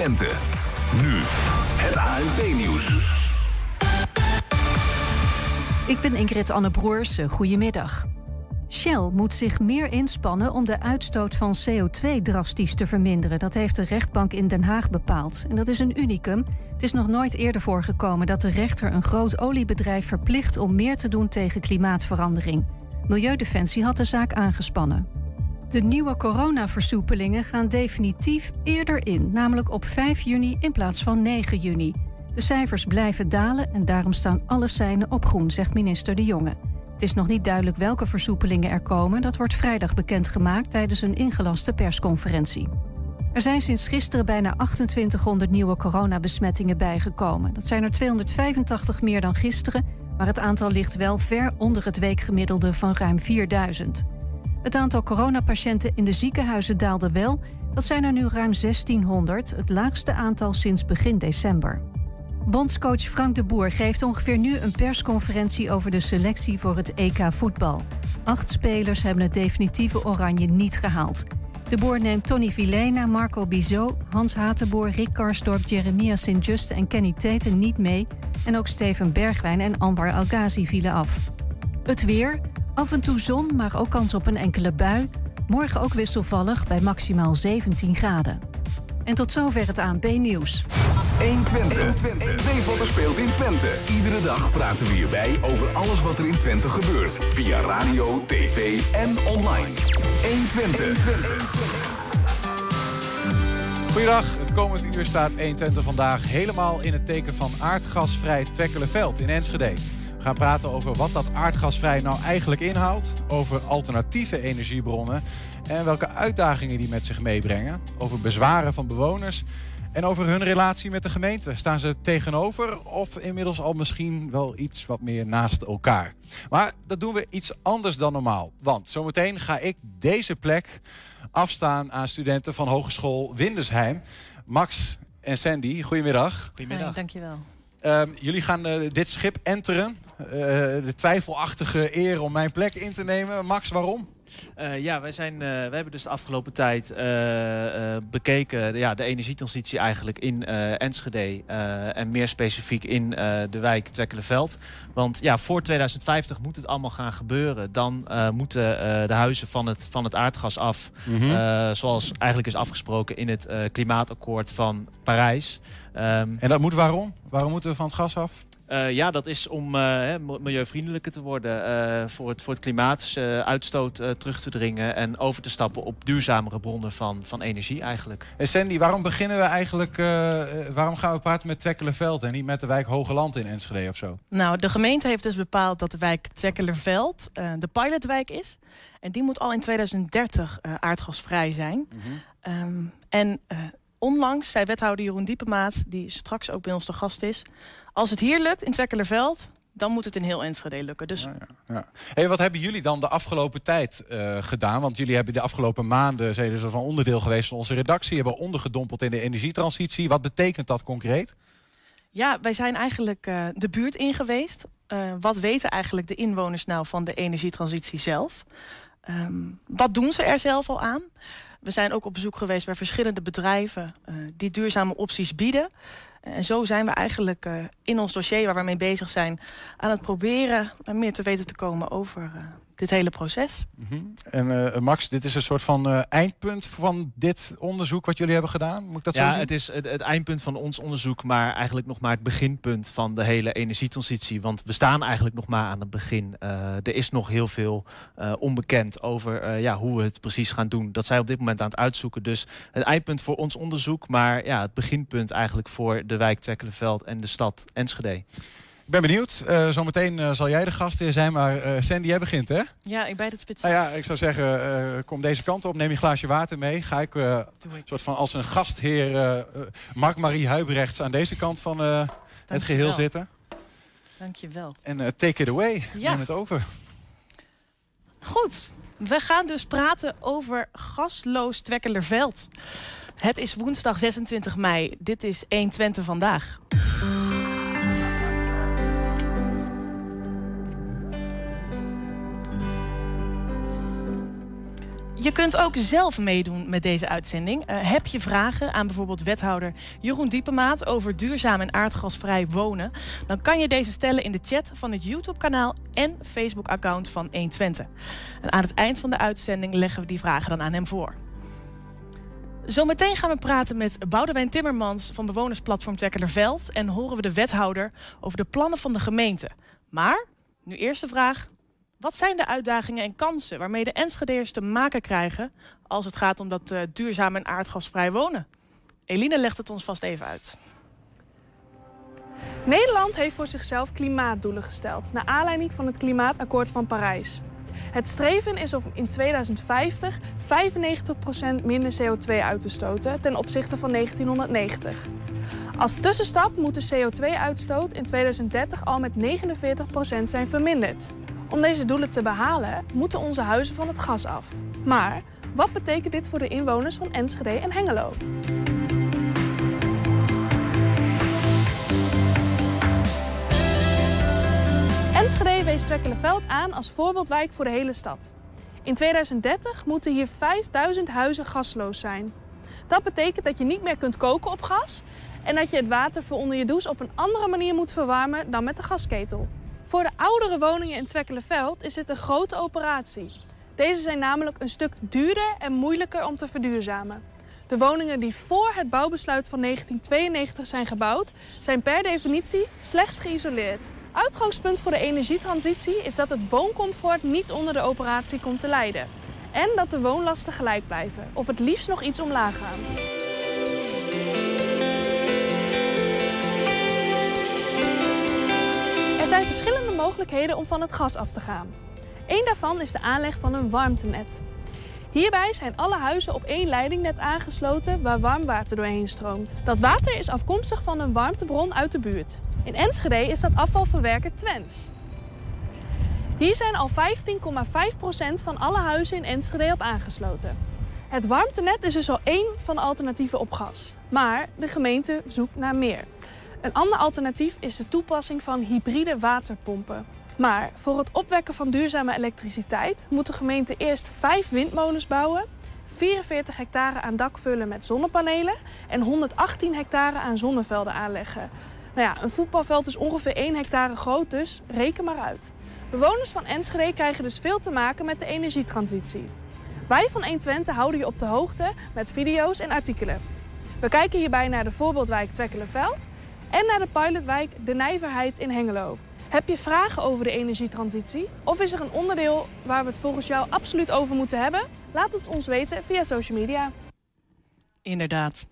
Nu, het ANP-nieuws. Ik ben Ingrid Anne Broers. Goedemiddag. Shell moet zich meer inspannen om de uitstoot van CO2 drastisch te verminderen. Dat heeft de rechtbank in Den Haag bepaald. En dat is een unicum. Het is nog nooit eerder voorgekomen dat de rechter een groot oliebedrijf verplicht om meer te doen tegen klimaatverandering. Milieudefensie had de zaak aangespannen. De nieuwe coronaversoepelingen gaan definitief eerder in, namelijk op 5 juni in plaats van 9 juni. De cijfers blijven dalen en daarom staan alle seinen op groen, zegt minister De Jonge. Het is nog niet duidelijk welke versoepelingen er komen. Dat wordt vrijdag bekendgemaakt tijdens een ingelaste persconferentie. Er zijn sinds gisteren bijna 2800 nieuwe coronabesmettingen bijgekomen. Dat zijn er 285 meer dan gisteren, maar het aantal ligt wel ver onder het weekgemiddelde van ruim 4000. Het aantal coronapatiënten in de ziekenhuizen daalde wel. Dat zijn er nu ruim 1600, het laagste aantal sinds begin december. Bondscoach Frank de Boer geeft ongeveer nu een persconferentie over de selectie voor het EK voetbal. Acht spelers hebben het definitieve oranje niet gehaald. De Boer neemt Tony Vilena, Marco Bizot, Hans Hatenboer, Rick Karsdorp, Jeremia Sint-Just en Kenny Teten niet mee. En ook Steven Bergwijn en Anwar Algazi vielen af. Het weer. Af en toe zon, maar ook kans op een enkele bui. Morgen ook wisselvallig bij maximaal 17 graden. En tot zover het ANP-nieuws. 120. Weet wat er speelt in Twente. Iedere dag praten we hierbij over alles wat er in Twente gebeurt. Via radio, tv en online. 120. Goedendag, het komend uur staat 120 vandaag helemaal in het teken van aardgasvrij Twekkelenveld in Enschede. We gaan praten over wat dat aardgasvrij nou eigenlijk inhoudt, over alternatieve energiebronnen en welke uitdagingen die met zich meebrengen, over bezwaren van bewoners en over hun relatie met de gemeente. Staan ze tegenover of inmiddels al misschien wel iets wat meer naast elkaar? Maar dat doen we iets anders dan normaal. Want zometeen ga ik deze plek afstaan aan studenten van Hogeschool Windesheim. Max en Sandy, goedemiddag. Goedemiddag. dankjewel. Ehm, jullie gaan eh, dit schip enteren. Eh, de twijfelachtige eer om mijn plek in te nemen. Max, waarom? Uh, ja, wij, zijn, uh, wij hebben dus de afgelopen tijd uh, bekeken ja, de energietransitie eigenlijk in Enschede. en meer specifiek in de wijk Twekkelenveld. Want ja, voor 2050 moet het allemaal gaan gebeuren. Dan moeten de huizen van het, van het aardgas af. Mm -hmm. zoals eigenlijk is afgesproken in het klimaatakkoord van Parijs. Um, en dat moet waarom? Waarom moeten we van het gas af? Uh, ja, dat is om uh, milieuvriendelijker te worden. Uh, voor, het, voor het klimaatuitstoot terug te dringen. En over te stappen op duurzamere bronnen van, van energie eigenlijk. En Sandy, waarom beginnen we eigenlijk... waarom gaan we praten met Twekkelerveld en niet met de wijk Hogeland in Enschede of zo? Nou, de gemeente heeft dus bepaald dat de wijk Twekkelerveld de pilotwijk is. En die moet al in 2030 aardgasvrij zijn. Mm -hmm. um, en onlangs zei wethouder Jeroen Diepemaat, die straks ook bij ons te gast is... als het hier lukt in Twekkelerveld, dan moet het in heel Enschede lukken. Dus... Ja, ja, ja. Hey, wat hebben jullie dan de afgelopen tijd uh, gedaan? Want jullie hebben de afgelopen maanden zijn dus van onderdeel geweest van onze redactie... hebben ondergedompeld in de energietransitie. Wat betekent dat concreet? Ja, wij zijn eigenlijk uh, de buurt in geweest. Uh, wat weten eigenlijk de inwoners nou van de energietransitie zelf? Um, wat doen ze er zelf al aan? We zijn ook op bezoek geweest bij verschillende bedrijven uh, die duurzame opties bieden. En zo zijn we eigenlijk uh, in ons dossier waar we mee bezig zijn... aan het proberen meer te weten te komen over dit hele proces. Mm -hmm. En uh, Max, dit is een soort van uh, eindpunt van dit onderzoek wat jullie hebben gedaan? Moet ik dat ja, zo zien? het is het, het, eindpunt van ons onderzoek, maar eigenlijk nog maar het beginpunt van de hele energietransitie. Want we staan eigenlijk nog maar aan het begin. Uh, er is nog heel veel onbekend over ja, hoe we het precies gaan doen. Dat zijn op dit moment aan het uitzoeken. Dus het eindpunt voor ons onderzoek, maar ja, het beginpunt eigenlijk voor de wijk Twekkelenveld en de stad Enschede. Ik ben benieuwd. Uh, zometeen uh, zal jij de gastheer zijn, maar uh, Sandy, jij begint, hè? Ja, ik bij het spits. Nou ja, ik zou zeggen, kom deze kant op, neem je glaasje water mee. Ga ik, soort van als een gastheer Mark-Marie Huibrechts aan deze kant van het geheel wel. zitten. Dank je wel. En take it away, ja. neem het over. Goed, we gaan dus praten over gasloos Twekkelerveld. Het is woensdag 26 mei. Dit is 120 vandaag. Je kunt ook zelf meedoen met deze uitzending. Uh, heb je vragen aan bijvoorbeeld wethouder Jeroen Diepemaat over duurzaam en aardgasvrij wonen? Dan kan je deze stellen in de chat van het YouTube-kanaal en Facebook-account van 120. En aan het eind van de uitzending leggen we die vragen dan aan hem voor. Zometeen gaan we praten met Boudewijn Timmermans van bewonersplatform Tekkelerveld en horen we de wethouder over de plannen van de gemeente. Maar, nu eerst de vraag, wat zijn de uitdagingen en kansen waarmee de Enschedeers te maken krijgen als het gaat om dat uh, duurzaam en aardgasvrij wonen? Eline legt het ons vast even uit. Nederland heeft voor zichzelf klimaatdoelen gesteld, naar aanleiding van het Klimaatakkoord van Parijs. Het streven is om in 2050 95% minder CO2 uit te stoten ten opzichte van 1990. Als tussenstap moet de CO2-uitstoot in 2030 al met 49% zijn verminderd. Om deze doelen te behalen moeten onze huizen van het gas af. Maar wat betekent dit voor de inwoners van Enschede en Hengelo? Enschede wees Twekkelenveld aan als voorbeeldwijk voor de hele stad. In 2030 moeten hier 5000 huizen gasloos zijn. Dat betekent dat je niet meer kunt koken op gas en dat je het water voor onder je douche op een andere manier moet verwarmen dan met de gasketel. Voor de oudere woningen in Twekkelenveld is dit een grote operatie. Deze zijn namelijk een stuk duurder en moeilijker om te verduurzamen. De woningen die voor het bouwbesluit van 1992 zijn gebouwd, zijn per definitie slecht geïsoleerd. Uitgangspunt voor de energietransitie is dat het wooncomfort niet onder de operatie komt te lijden. En dat de woonlasten gelijk blijven, of het liefst nog iets omlaag gaan. Zijn verschillende mogelijkheden om van het gas af te gaan. Eén daarvan is de aanleg van een warmtenet. Hierbij zijn alle huizen op één leidingnet aangesloten waar warm water doorheen stroomt. Dat water is afkomstig van een warmtebron uit de buurt. In Enschede is dat afvalverwerker Twens. Hier zijn al 15,5% van alle huizen in Enschede op aangesloten. Het warmtenet is dus al één van de alternatieven op gas. Maar de gemeente zoekt naar meer. Een ander alternatief is de toepassing van hybride waterpompen. Maar voor het opwekken van duurzame elektriciteit moet de gemeente eerst vijf windmolens bouwen, 44 hectare aan dak vullen met zonnepanelen en 118 hectare aan zonnevelden aanleggen. Nou ja, een voetbalveld is ongeveer 1 hectare groot, dus reken maar uit. Bewoners van Enschede krijgen dus veel te maken met de energietransitie. Wij van 120 houden je op de hoogte met video's en artikelen. We kijken hierbij naar de voorbeeldwijk Twekkelenveld en naar de pilotwijk De Nijverheid in Hengelo. Heb je vragen over de energietransitie? Of is er een onderdeel waar we het volgens jou absoluut over moeten hebben? Laat het ons weten via social media. Inderdaad.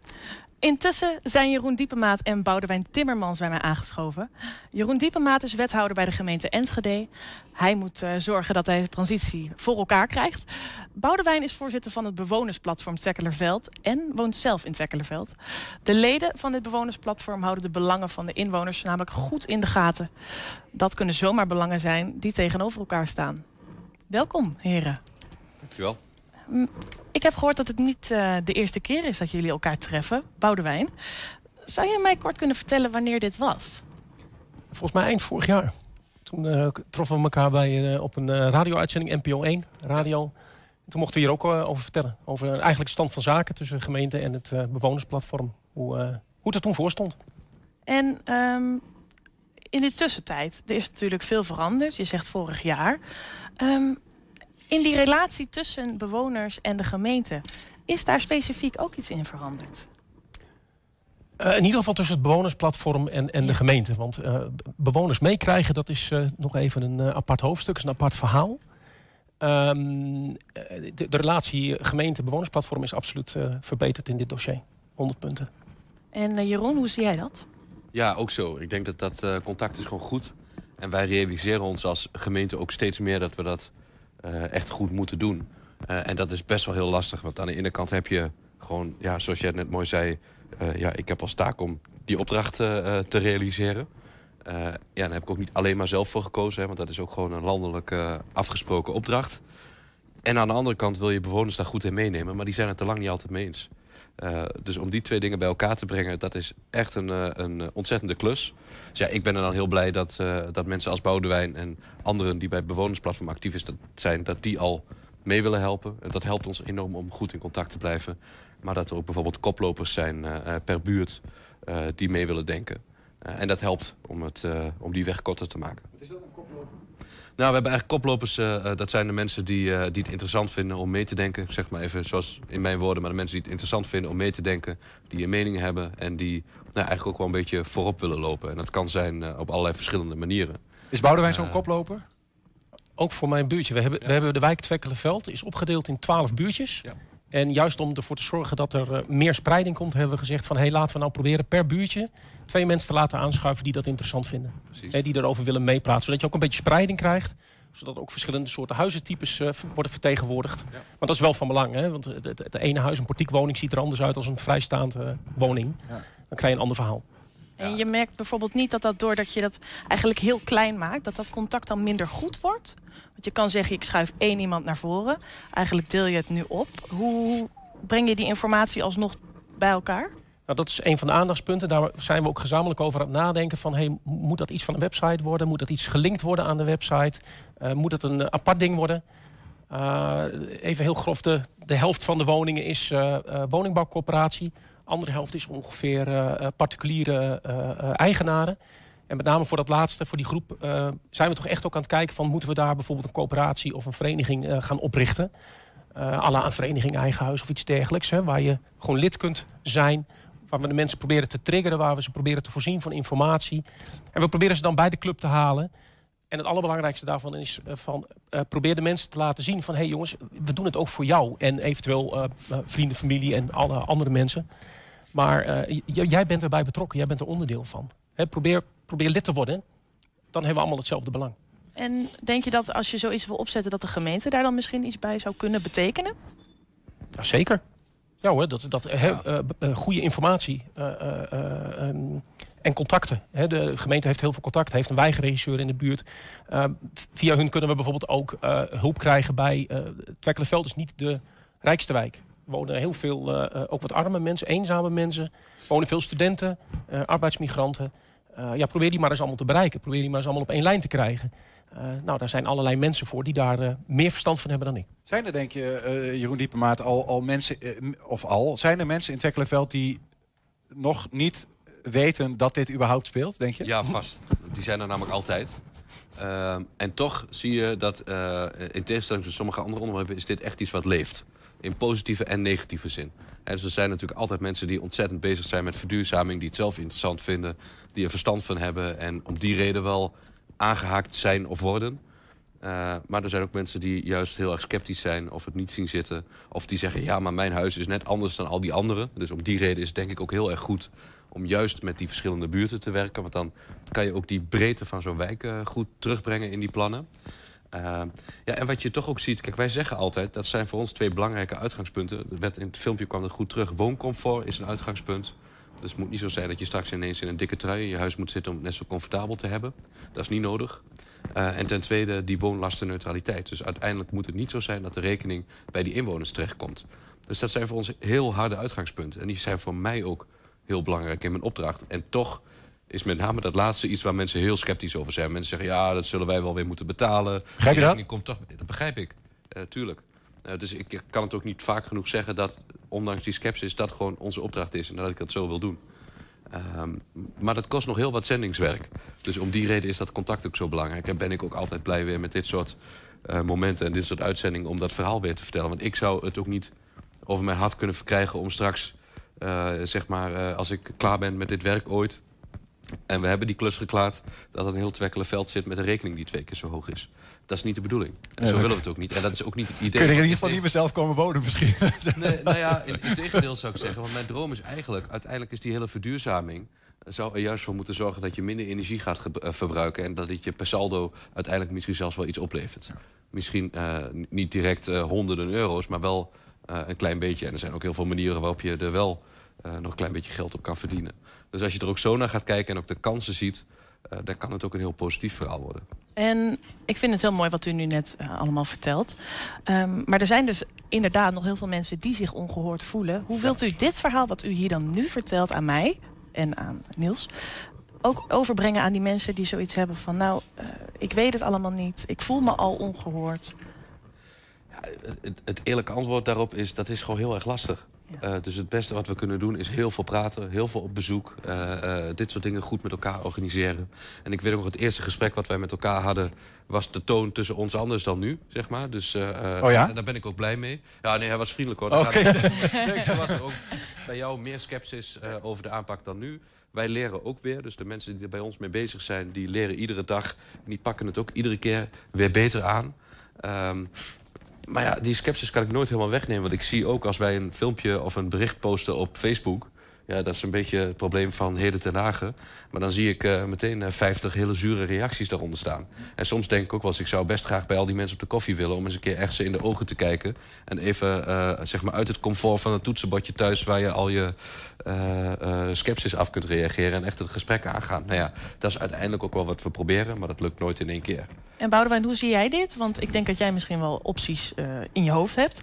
Intussen zijn Jeroen Diepemaat en Boudewijn Timmermans bij mij aangeschoven. Jeroen Diepemaat is wethouder bij de gemeente Enschede. Hij moet uh, zorgen dat hij de transitie voor elkaar krijgt. Boudewijn is voorzitter van het bewonersplatform Twekkelerveld en woont zelf in Twekkelerveld. De leden van dit bewonersplatform houden de belangen van de inwoners namelijk goed in de gaten. Dat kunnen zomaar belangen zijn die tegenover elkaar staan. Welkom, heren. Dankjewel. Ik heb gehoord dat het niet uh, de eerste keer is dat jullie elkaar treffen. Boudewijn, zou je mij kort kunnen vertellen wanneer dit was? Volgens mij eind vorig jaar. Toen uh, troffen we elkaar bij, uh, op een radio-uitzending, NPO 1 radio. Toen mochten we hier ook over vertellen. Over eigenlijk de stand van zaken tussen de gemeente en het bewonersplatform. Hoe, hoe het er toen voor stond. En um, in de tussentijd, er is natuurlijk veel veranderd. Je zegt vorig jaar. Um, in die relatie tussen bewoners en de gemeente, is daar specifiek ook iets in veranderd? Uh, in ieder geval tussen het bewonersplatform en, en de gemeente. Want uh, bewoners meekrijgen, dat is uh, nog even een apart hoofdstuk, een apart verhaal. Um, de, de, relatie gemeente-bewonersplatform is absoluut verbeterd in dit dossier. 100 punten. En Jeroen, hoe zie jij dat? Ja, ook zo. Ik denk dat dat contact is gewoon goed. En wij realiseren ons als gemeente ook steeds meer dat we dat uh, echt goed moeten doen. Uh, en dat is best wel heel lastig. Want aan de ene kant heb je gewoon, ja, zoals jij net mooi zei... Uh, ja, ik heb als taak om die opdracht te realiseren. ja, daar heb ik ook niet alleen maar zelf voor gekozen. Hè, want dat is ook gewoon een landelijk afgesproken opdracht. En aan de andere kant wil je bewoners daar goed in meenemen. Maar die zijn het er lang niet altijd mee eens. Uh, dus om die twee dingen bij elkaar te brengen, dat is echt een, uh, een ontzettende klus. Dus ja, ik ben er dan heel blij dat, dat mensen als Boudewijn en anderen die bij het bewonersplatform actief is, dat zijn, dat die al mee willen helpen. En dat helpt ons enorm om goed in contact te blijven. Maar dat er ook bijvoorbeeld koplopers zijn per buurt die mee willen denken. en dat helpt om, het, om die weg korter te maken. Wat is dat een koploper? Nou, we hebben eigenlijk koplopers. dat zijn de mensen die, die het interessant vinden om mee te denken. Ik zeg maar even zoals in mijn woorden. Maar de mensen die het interessant vinden om mee te denken. Die een mening hebben. En die nou, eigenlijk ook wel een beetje voorop willen lopen. En dat kan zijn op allerlei verschillende manieren. Is Boudewijn zo'n koploper? Ook voor mijn buurtje. We hebben, we hebben de wijk Twekkelenveld. is opgedeeld in twaalf buurtjes. Ja. En juist om ervoor te zorgen dat er uh, meer spreiding komt... hebben we gezegd van hey, laten we nou proberen per buurtje... twee mensen te laten aanschuiven die dat interessant vinden. Hè, die erover willen meepraten. Zodat je ook een beetje spreiding krijgt. Zodat ook verschillende soorten huizentypes uh, worden vertegenwoordigd. Maar dat is wel van belang. Hè? Want het, het, ene huis, een portiekwoning, ziet er anders uit... als een vrijstaande woning. Ja. Dan krijg je een ander verhaal. En je merkt bijvoorbeeld niet dat dat doordat je dat eigenlijk heel klein maakt... dat dat contact dan minder goed wordt? Want je kan zeggen, ik schuif één iemand naar voren. Eigenlijk deel je het nu op. Hoe breng je die informatie alsnog bij elkaar? Nou, dat is een van de aandachtspunten. Daar zijn we ook gezamenlijk over aan het nadenken. Van, hey, moet dat iets van een website worden? Moet dat iets gelinkt worden aan de website? Uh, moet het een apart ding worden? Uh, even heel grof, de, de helft van de woningen is uh, woningbouwcoöperatie andere helft is ongeveer uh, particuliere uh, eigenaren. En met name voor dat laatste, voor die groep, zijn we toch echt ook aan het kijken van moeten we daar bijvoorbeeld een coöperatie of een vereniging gaan oprichten. À een vereniging eigen huis of iets dergelijks. Hè, waar je gewoon lid kunt zijn. Waar we de mensen proberen te triggeren. Waar we ze proberen te voorzien van informatie. En we proberen ze dan bij de club te halen. En het allerbelangrijkste daarvan is van uh, probeer de mensen te laten zien van hé hey jongens, we doen het ook voor jou. En eventueel uh, vrienden, familie en alle andere mensen. Maar uh, jij bent erbij betrokken, jij bent er onderdeel van. probeer, probeer lid te worden, dan hebben we allemaal hetzelfde belang. En denk je dat als je zoiets wil opzetten... dat de gemeente daar dan misschien iets bij zou kunnen betekenen? Ja, zeker. Ja hoor, dat, dat, uh, goede informatie um, en contacten. de gemeente heeft heel veel contact, heeft een wijkregisseur in de buurt. via hun kunnen we bijvoorbeeld ook hulp krijgen bij... Twekkelenveld is niet de rijkste wijk wonen heel veel, uh, ook wat arme mensen, eenzame mensen. wonen veel studenten, uh, arbeidsmigranten. Uh, ja, probeer die maar eens allemaal te bereiken. Probeer die maar eens allemaal op één lijn te krijgen. nou, daar zijn allerlei mensen voor die daar meer verstand van hebben dan ik. Zijn er, denk je, Jeroen Diepemaat, al, al mensen, of al, zijn er mensen in Twekkelenveld die nog niet weten dat dit überhaupt speelt, denk je? Ja, vast. Die zijn er namelijk altijd. Ehm, en toch zie je dat, in tegenstelling tot sommige andere onderwerpen, is dit echt iets wat leeft in positieve en negatieve zin. En dus er zijn natuurlijk altijd mensen die ontzettend bezig zijn met verduurzaming... die het zelf interessant vinden, die er verstand van hebben... en om die reden wel aangehaakt zijn of worden. Uh, maar er zijn ook mensen die juist heel erg sceptisch zijn... of het niet zien zitten. Of die zeggen, ja, maar mijn huis is net anders dan al die anderen. Dus om die reden is het denk ik ook heel erg goed... om juist met die verschillende buurten te werken. Want dan kan je ook die breedte van zo'n wijk uh, goed terugbrengen in die plannen. Uh, ja, en wat je toch ook ziet, kijk, wij zeggen altijd... dat zijn voor ons twee belangrijke uitgangspunten. in het filmpje kwam het goed terug. Wooncomfort is een uitgangspunt. Dus het moet niet zo zijn dat je straks ineens in een dikke trui... in je huis moet zitten om het net zo comfortabel te hebben. Dat is niet nodig. Uh, en ten tweede die woonlastenneutraliteit. Dus uiteindelijk moet het niet zo zijn dat de rekening bij die inwoners terechtkomt. Dus dat zijn voor ons heel harde uitgangspunten. En die zijn voor mij ook heel belangrijk in mijn opdracht. En toch is met name dat laatste iets waar mensen heel sceptisch over zijn. Mensen zeggen, ja, dat zullen wij wel weer moeten betalen. Begrijp je dat? Komt toch, dat begrijp ik, uh, tuurlijk. Uh, dus ik kan het ook niet vaak genoeg zeggen dat, ondanks die sceptisch... dat gewoon onze opdracht is en dat ik dat zo wil doen. Um, maar dat kost nog heel wat zendingswerk. Dus om die reden is dat contact ook zo belangrijk. En ben ik ook altijd blij weer met dit soort uh, momenten en dit soort uitzendingen... om dat verhaal weer te vertellen. Want ik zou het ook niet over mijn hart kunnen verkrijgen om straks... zeg maar, als ik klaar ben met dit werk ooit en we hebben die klus geklaard dat er een heel Twekkelenveld zit... met een rekening die twee keer zo hoog is. Dat is niet de bedoeling. En zo willen we het ook niet. En dat is ook niet het idee. Kun je in ieder geval niet meer zelf komen wonen misschien? Nee, nou ja, in, in tegendeel zou ik zeggen. Want mijn droom is eigenlijk... uiteindelijk is die hele verduurzaming zou er juist voor moeten zorgen dat je minder energie gaat eh, verbruiken... en dat het je per saldo uiteindelijk misschien zelfs wel iets oplevert. Misschien uh, niet direct uh, honderden euro's, maar wel een klein beetje. En er zijn ook heel veel manieren waarop je er wel nog een klein beetje geld op kan verdienen. Dus als je er ook zo naar gaat kijken en ook de kansen ziet... Uh, dan kan het ook een heel positief verhaal worden. En ik vind het heel mooi wat u nu net allemaal vertelt. Um, maar er zijn dus inderdaad nog heel veel mensen die zich ongehoord voelen. Hoe wilt u dit verhaal wat u hier dan nu vertelt aan mij en aan Niels... ook overbrengen aan die mensen die zoiets hebben van... nou, ik weet het allemaal niet, ik voel me al ongehoord. Het, het eerlijke antwoord daarop is, dat is gewoon heel erg lastig. Uh, dus het beste wat we kunnen doen is heel veel praten, heel veel op bezoek. Uh, uh, dit soort dingen goed met elkaar organiseren. En ik weet ook nog, het eerste gesprek wat wij met elkaar hadden... was de toon tussen ons anders dan nu, zeg maar. Dus, oh ja? En daar ben ik ook blij mee. Ja, nee, hij was vriendelijk hoor. Oké. Okay. er was er ook bij jou meer sceptisch over de aanpak dan nu. Wij leren ook weer, dus de mensen die er bij ons mee bezig zijn... die leren iedere dag en die pakken het ook iedere keer weer beter aan... Um, maar ja, die sceptisch kan ik nooit helemaal wegnemen. Want ik zie ook als wij een filmpje of een bericht posten op Facebook... Ja, dat is een beetje het probleem van Heden ten Hagen. Maar dan zie ik uh, meteen uh, 50 hele zure reacties daaronder staan. En soms denk ik ook wel eens, ik zou best graag bij al die mensen op de koffie willen... om eens een keer echt ze in de ogen te kijken. En even uh, zeg maar uit het comfort van het toetsenbordje thuis... waar je al je sceptisch af kunt reageren en echt het gesprek aangaan. Nou ja, dat is uiteindelijk ook wel wat we proberen, maar dat lukt nooit in één keer. En Boudewijn, hoe zie jij dit? Want ik denk dat jij misschien wel opties in je hoofd hebt.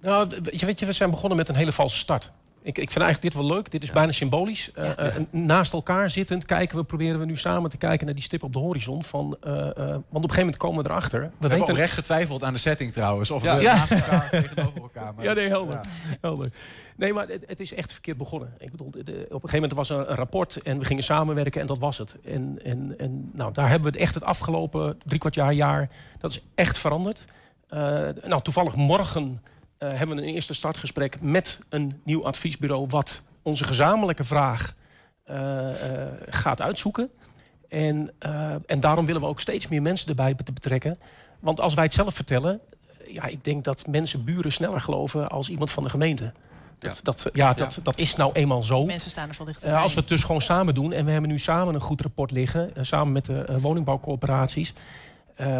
Nou, je weet je, we zijn begonnen met een hele valse start. Ik, ik vind eigenlijk dit wel leuk. Dit is bijna symbolisch. Uh, uh, naast elkaar zittend kijken we, proberen we nu samen te kijken naar die stip op de horizon. Van, uh, want op een gegeven moment komen we erachter. We, we hebben recht getwijfeld aan de setting trouwens. Of ja. we naast elkaar tegenover elkaar. Maar ja, nee, helder. helder. Nee, maar het, het, is echt verkeerd begonnen. Ik bedoel, de, op een gegeven moment was er een rapport en we gingen samenwerken en dat was het. En, en, en nou, daar hebben we het echt het afgelopen drie kwart jaar, jaar, dat is echt veranderd. nou, toevallig morgen hebben we een eerste startgesprek met een nieuw adviesbureau... wat onze gezamenlijke vraag uh, uh, gaat uitzoeken. En, en daarom willen we ook steeds meer mensen erbij te betrekken. Want als wij het zelf vertellen... ja, ik denk dat mensen buren sneller geloven als iemand van de gemeente. Dat, ja. Dat, ja, dat, ja. dat is nou eenmaal zo. Mensen staan er van dichterbij. Uh, als we het dus gewoon samen doen... en we hebben nu samen een goed rapport liggen... Uh, samen met de uh, woningbouwcorporaties...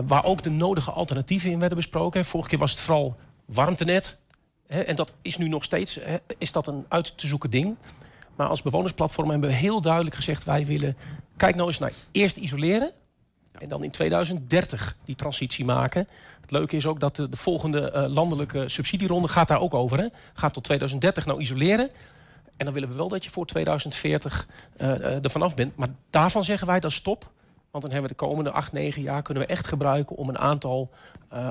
waar ook de nodige alternatieven in werden besproken. Vorige keer was het vooral warmtenet. Hè, en dat is nu nog steeds hè, is dat een uit te zoeken ding. Maar als bewonersplatform hebben we heel duidelijk gezegd... wij willen, kijk nou eens naar eerst isoleren... en dan in 2030 die transitie maken. Het leuke is ook dat de, de volgende uh, landelijke subsidieronde gaat daar ook over. Hè? Gaat tot 2030 nou isoleren. En dan willen we wel dat je voor 2040 uh, uh, er vanaf bent. Maar daarvan zeggen wij dat stop. Want dan hebben we de komende 8, 9 jaar... kunnen we echt gebruiken om een aantal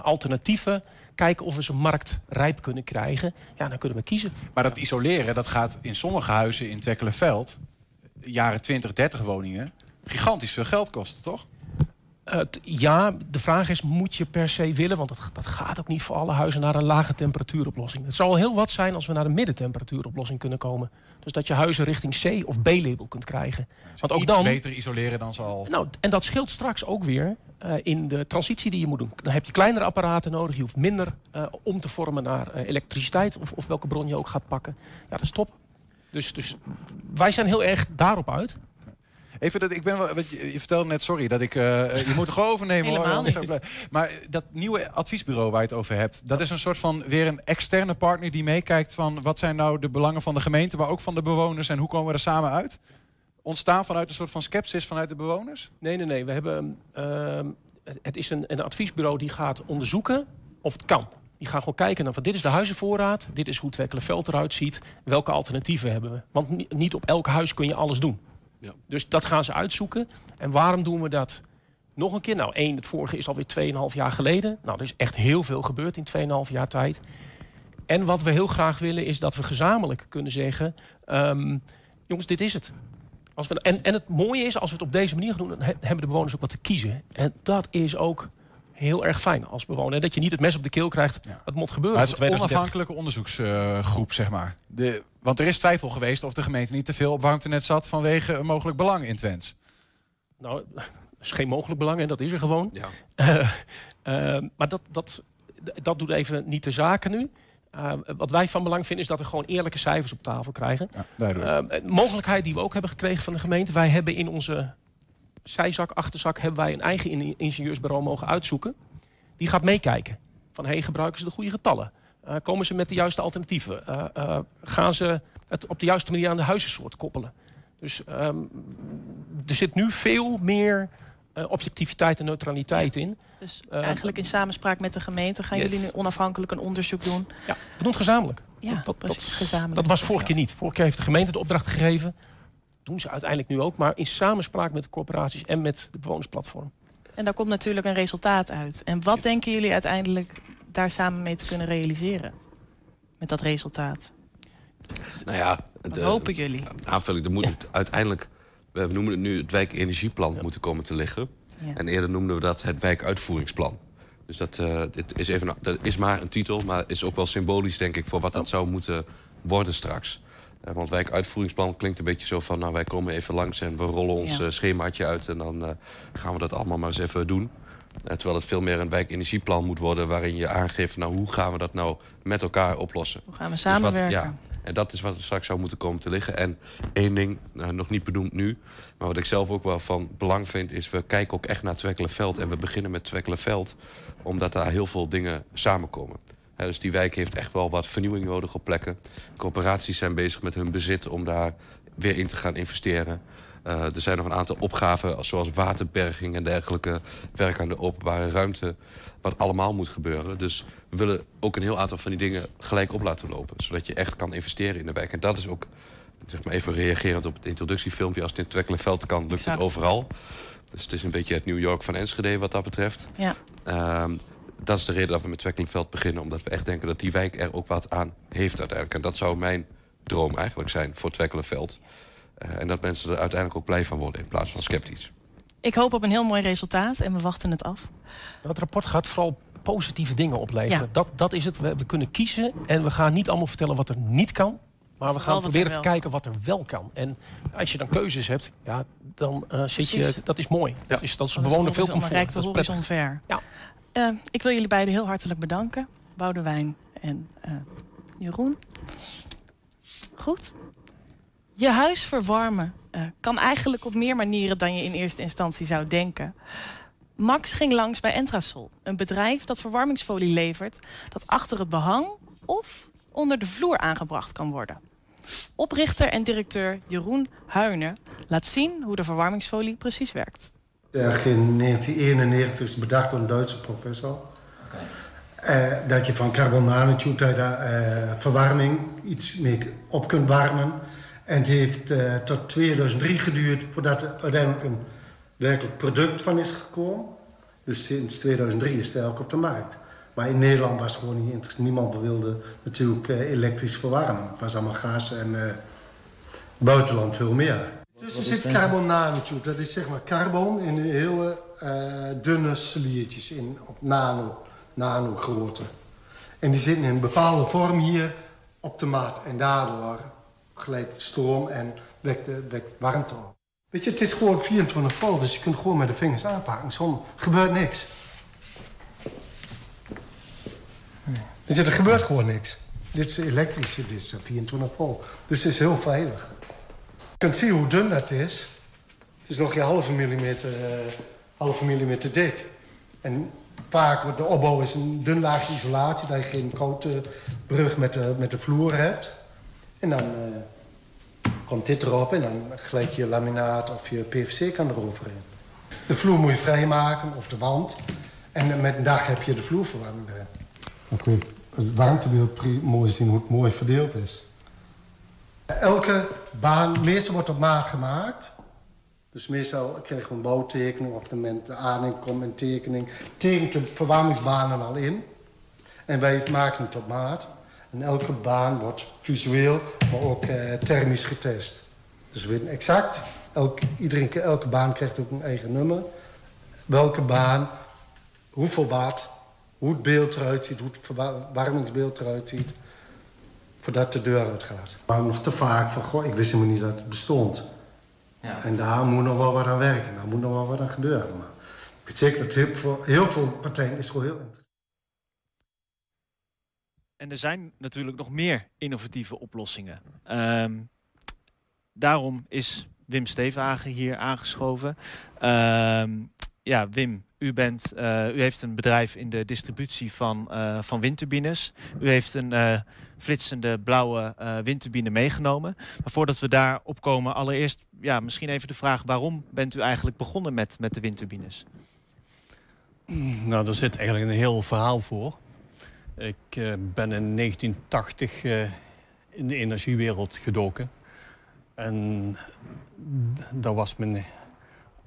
alternatieven... kijken of we ze marktrijp kunnen krijgen. Ja, dan kunnen we kiezen. Maar dat isoleren, dat gaat in sommige huizen in Twekkelenveld... jaren 20, 30 woningen... gigantisch veel geld kosten, toch? Uh, ja, de vraag is, moet je per se willen... want dat, dat, gaat ook niet voor alle huizen naar een lage temperatuuroplossing. Het zal heel wat zijn als we naar een middentemperatuuroplossing kunnen komen. Dus dat je huizen richting C of B-label kunt krijgen. Dus want ook iets dan, beter isoleren dan ze al... Nou, en dat scheelt straks ook weer uh, in de transitie die je moet doen. Dan heb je kleinere apparaten nodig. Je hoeft minder uh, om te vormen naar elektriciteit... Of, of welke bron je ook gaat pakken. Ja, dat is top. Dus, dus wij zijn heel erg daarop uit... Even dat ik ben wel, wat je, je vertelde net, sorry, dat ik. Uh, je moet het gewoon overnemen Helemaal hoor. Niet. Maar dat nieuwe adviesbureau waar je het over hebt, dat is een soort van weer een externe partner die meekijkt van wat zijn nou de belangen van de gemeente, maar ook van de bewoners en hoe komen we er samen uit? Ontstaan vanuit een soort van sceptisch vanuit de bewoners? Nee, nee, nee. We hebben. Uh, het is een, een adviesbureau die gaat onderzoeken of het kan. Die gaan gewoon kijken naar van dit is de huizenvoorraad, dit is hoe het Wekkelenveld eruit ziet, welke alternatieven hebben we. Want niet op elk huis kun je alles doen. Ja. Dus dat gaan ze uitzoeken. En waarom doen we dat nog een keer? Nou, één, het vorige is alweer 2,5 jaar geleden. Nou, er is echt heel veel gebeurd in 2,5 jaar tijd. En wat we heel graag willen is dat we gezamenlijk kunnen zeggen... Um, jongens, dit is het. Als we, en, en het mooie is, als we het op deze manier gaan doen... dan hebben de bewoners ook wat te kiezen. En dat is ook heel erg fijn als bewoner. Dat je niet het mes op de keel krijgt. Ja. Het moet gebeuren. Maar het is een onafhankelijke onderzoeksgroep, uh, zeg maar. De, want er is twijfel geweest of de gemeente niet te veel op warmtenet zat vanwege een mogelijk belang in Twents. Nou, dat is geen mogelijk belang en dat is er gewoon. Ja. Uh, uh, maar dat, dat, dat doet even niet de zaken nu. Uh, wat wij van belang vinden is dat we gewoon eerlijke cijfers op tafel krijgen. Ja, mogelijkheid die we ook hebben gekregen van de gemeente. Wij hebben in onze zijzak, achterzak hebben wij een eigen ingenieursbureau mogen uitzoeken. Die gaat meekijken. Van hey, gebruiken ze de goede getallen? Uh, komen ze met de juiste alternatieven? Uh, uh, gaan ze het op de juiste manier aan de huizensoort koppelen? Dus um, er zit nu veel meer objectiviteit en neutraliteit in. Dus eigenlijk in samenspraak met de gemeente gaan yes. jullie nu onafhankelijk een onderzoek doen? Ja, we doen het gezamenlijk. Ja, dat, precies, dat, gezamenlijk. dat was vorige keer niet. Vorige keer heeft de gemeente de opdracht gegeven doen ze uiteindelijk nu ook, maar in samenspraak met de corporaties en met de bewonersplatform. En daar komt natuurlijk een resultaat uit. En wat yes. denken jullie uiteindelijk daar samen mee te kunnen realiseren? Met dat resultaat. Nou ja, Wat de- hopen jullie? aanvulling, er moet uiteindelijk, we noemen het nu het wijkenergieplan moeten komen te liggen. Ja. En eerder noemden we dat het wijkuitvoeringsplan. Dus dat, eh, dit is even, dat is maar een titel, maar is ook wel symbolisch, denk ik, voor wat dat zou moeten worden straks. Eh, want wijkuitvoeringsplan klinkt een beetje zo van, nou wij komen even langs en we rollen ons Ja. eh, schemaatje uit en dan gaan we dat allemaal maar eens even doen. Terwijl het veel meer een wijkenergieplan moet worden waarin je aangeeft, nou hoe gaan we dat nou met elkaar oplossen. Hoe gaan we Dus wat- samenwerken? ja, en dat is wat er straks zou moeten komen te liggen. En één ding, nou, nog niet benoemd nu... maar wat ik zelf ook wel van belang vind... is we kijken ook echt naar Twekkelenveld. En we beginnen met Twekkelenveld... omdat daar heel veel dingen samenkomen. Hè, dus die wijk heeft echt wel wat vernieuwing nodig op plekken. Corporaties zijn bezig met hun bezit om daar weer in te gaan investeren. Eh, er zijn nog een aantal opgaven, zoals waterberging en dergelijke... werk aan de openbare ruimte, wat allemaal moet gebeuren. Dus we willen ook een heel aantal van die dingen gelijk op laten lopen. Zodat je echt kan investeren in de wijk. En dat is ook, zeg maar even reagerend op het introductiefilmpje... als het in Twekkelenveld kan, lukt Exact. het overal. Dus het is een beetje het New York van Enschede wat dat betreft. Ja. Ehm, dat is de reden dat we met Twekkelenveld beginnen. Omdat we echt denken dat die wijk er ook wat aan heeft uiteindelijk. En dat zou mijn droom eigenlijk zijn voor Twekkelenveld. Eh, en dat mensen er uiteindelijk ook blij van worden in plaats van sceptisch. Ik hoop op een heel mooi resultaat en we wachten het af. Het rapport gaat vooral positieve dingen opleveren. Ja. Dat, dat is het. We, we kunnen kiezen en we gaan niet allemaal vertellen wat er niet kan. Maar we gaan er proberen te kijken wat er wel kan. En als je dan keuzes hebt, ja, dan eh, zit je... Dat is mooi. Dat is, dat is Dat bewoner veel comfort. Rijk de Dat is prettig. horizon ver. Ja. Eh, ik wil jullie beiden heel hartelijk bedanken. Boudewijn en eh, Jeroen. Goed. Je huis verwarmen eh, kan eigenlijk op meer manieren dan je in eerste instantie zou denken. Max ging langs bij Entrasol, een bedrijf dat verwarmingsfolie levert... dat achter het behang of onder de vloer aangebracht kan worden. Oprichter en directeur Jeroen Huijnen laat zien hoe de verwarmingsfolie precies werkt. In 1991 is bedacht door een Duitse professor. Eh, dat je van carbon nanotube daar eh, verwarming iets mee op kunt warmen. En het heeft eh, tot 2003 geduurd voordat er uiteindelijk een werkelijk product van is gekomen. Dus sinds 2003 is het eigenlijk op de markt. Maar in Nederland was het gewoon niet interessant. Niemand wilde natuurlijk eh, elektrisch verwarmen. Het was allemaal gas en eh, buitenland veel meer. Dus er zit carbon nanotube. Dat is zeg maar carbon in hele dunne sliertjes in, op nano, nano grootte. En die zitten in een bepaalde vorm hier op de maat. En daardoor glijdt stroom en wekt, de- wekt warmte op. Weet je, het is gewoon 24 volt, dus je kunt gewoon met de vingers aanpakken. Zonder gebeurt niks. Weet je, er gebeurt gewoon niks. Dit is elektrisch, dit is eh, 24 volt. Dus het is heel veilig. Je kunt zien hoe dun dat is. Het is nog geen halve millimeter, eh, halve millimeter dik. En vaak wordt de opbouw is een dun laagje isolatie... dat je geen koude brug met de, met de vloer hebt. En dan eh, komt dit erop en dan gelijk je laminaat of je PVC kan eroverheen. De vloer moet je vrijmaken, of de wand. En met een dag heb je de vloerverwarming erin. Dan kun je het warmtebeeld mooi zien hoe het mooi verdeeld is. Elke baan, meestal wordt op maat gemaakt. Dus meestal krijg je een bouwtekening of de, de aannemer komt een tekening. Tekent de verwarmingsbanen al in. En wij maken het op maat. En elke baan wordt visueel, maar ook eh, thermisch getest. Dus we weten exact, elk, iedereen, elke baan krijgt ook een eigen nummer. Welke baan, hoeveel watt, hoe het beeld eruit ziet, hoe het verwarmingsbeeld eruit ziet. Voordat de deur uitgaat. Maar nog te vaak van, goh, ik wist helemaal niet dat het bestond. Ja. En daar moet nog wel wat aan werken, daar moet nog wel wat aan gebeuren. Maar ik weet zeker dat heel veel, heel veel partijen is gewoon heel interessant. En er zijn natuurlijk nog meer innovatieve oplossingen. Ehm, daarom is Wim Stevenhagen hier aangeschoven. Ehm, ja, Wim, u, bent, eh, u heeft een bedrijf in de distributie van, eh, van windturbines. U heeft een eh, flitsende blauwe windturbine meegenomen. Maar voordat we daarop komen, allereerst ja, misschien even de vraag... waarom bent u eigenlijk begonnen met, met de windturbines? Nou, daar zit eigenlijk een heel verhaal voor. Ik eh, ben in 1980 eh, in de energiewereld gedoken. En dat was mijn...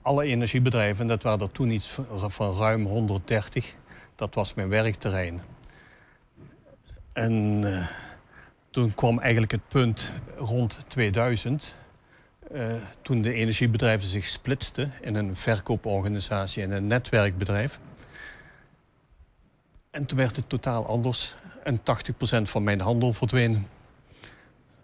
Alle energiebedrijven, dat waren er toen iets van ruim 130. Dat was mijn werkterrein. En eh, toen kwam eigenlijk het punt rond 2000... eh, toen de energiebedrijven zich splitsten in een verkooporganisatie en een netwerkbedrijf. En toen werd het totaal anders. En 80% van mijn handel verdween.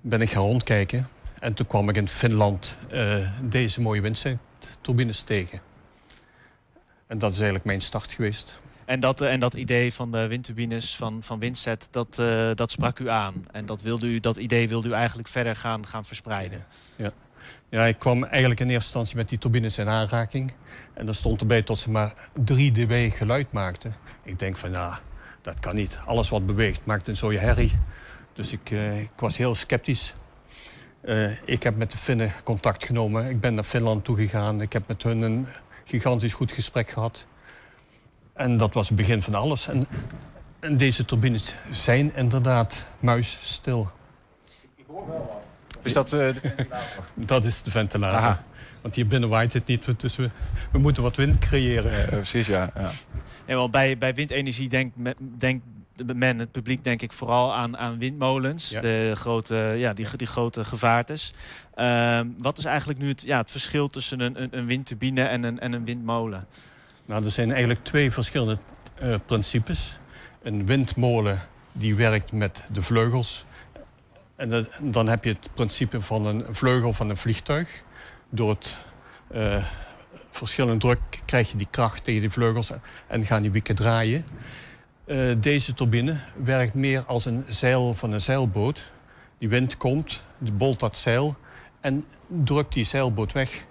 Ben ik gaan rondkijken. En toen kwam ik in Finland eh, deze mooie windturbines tegen. En dat is eigenlijk mijn start geweest. En dat, eh, en dat idee van de windturbines van, van Windset, dat, eh, dat sprak u aan. En dat, wilde u, dat idee wilde u eigenlijk verder gaan, gaan verspreiden. Ja. ja, ik kwam eigenlijk in eerste instantie met die turbines in aanraking. En dan stond erbij tot ze maar 3 dB geluid maakten. Ik denk van, ja, dat kan niet. Alles wat beweegt maakt een zoje herrie. Dus ik, eh, ik was heel sceptisch. Eh, ik heb met de Finnen contact genomen. Ik ben naar Finland toegegaan. Ik heb met hun een gigantisch goed gesprek gehad. En dat was het begin van alles. En, en deze turbines zijn inderdaad muisstil. Is dat eh, de Dat is de ventilator. Aha. Want hier binnen waait het niet, dus we, we moeten wat wind creëren. Precies, ja. ja. Ja, wel, bij, bij windenergie denkt men, het publiek, denk ik vooral aan, aan windmolens. Ja. De grote, ja, die, die grote gevaartes. Ehm, wat is eigenlijk nu het, ja, het verschil tussen een, een, een windturbine en een, en een windmolen? Nou, er zijn eigenlijk twee verschillende eh, principes. Een windmolen die werkt met de vleugels. En dat- dan heb je het principe van een vleugel van een vliegtuig. Door het eh, verschillende druk krijg je die kracht tegen die vleugels en gaan die wieken draaien. Eh, deze turbine werkt meer als een zeil van een zeilboot. Die wind komt, die bolt dat zeil en drukt die zeilboot weg.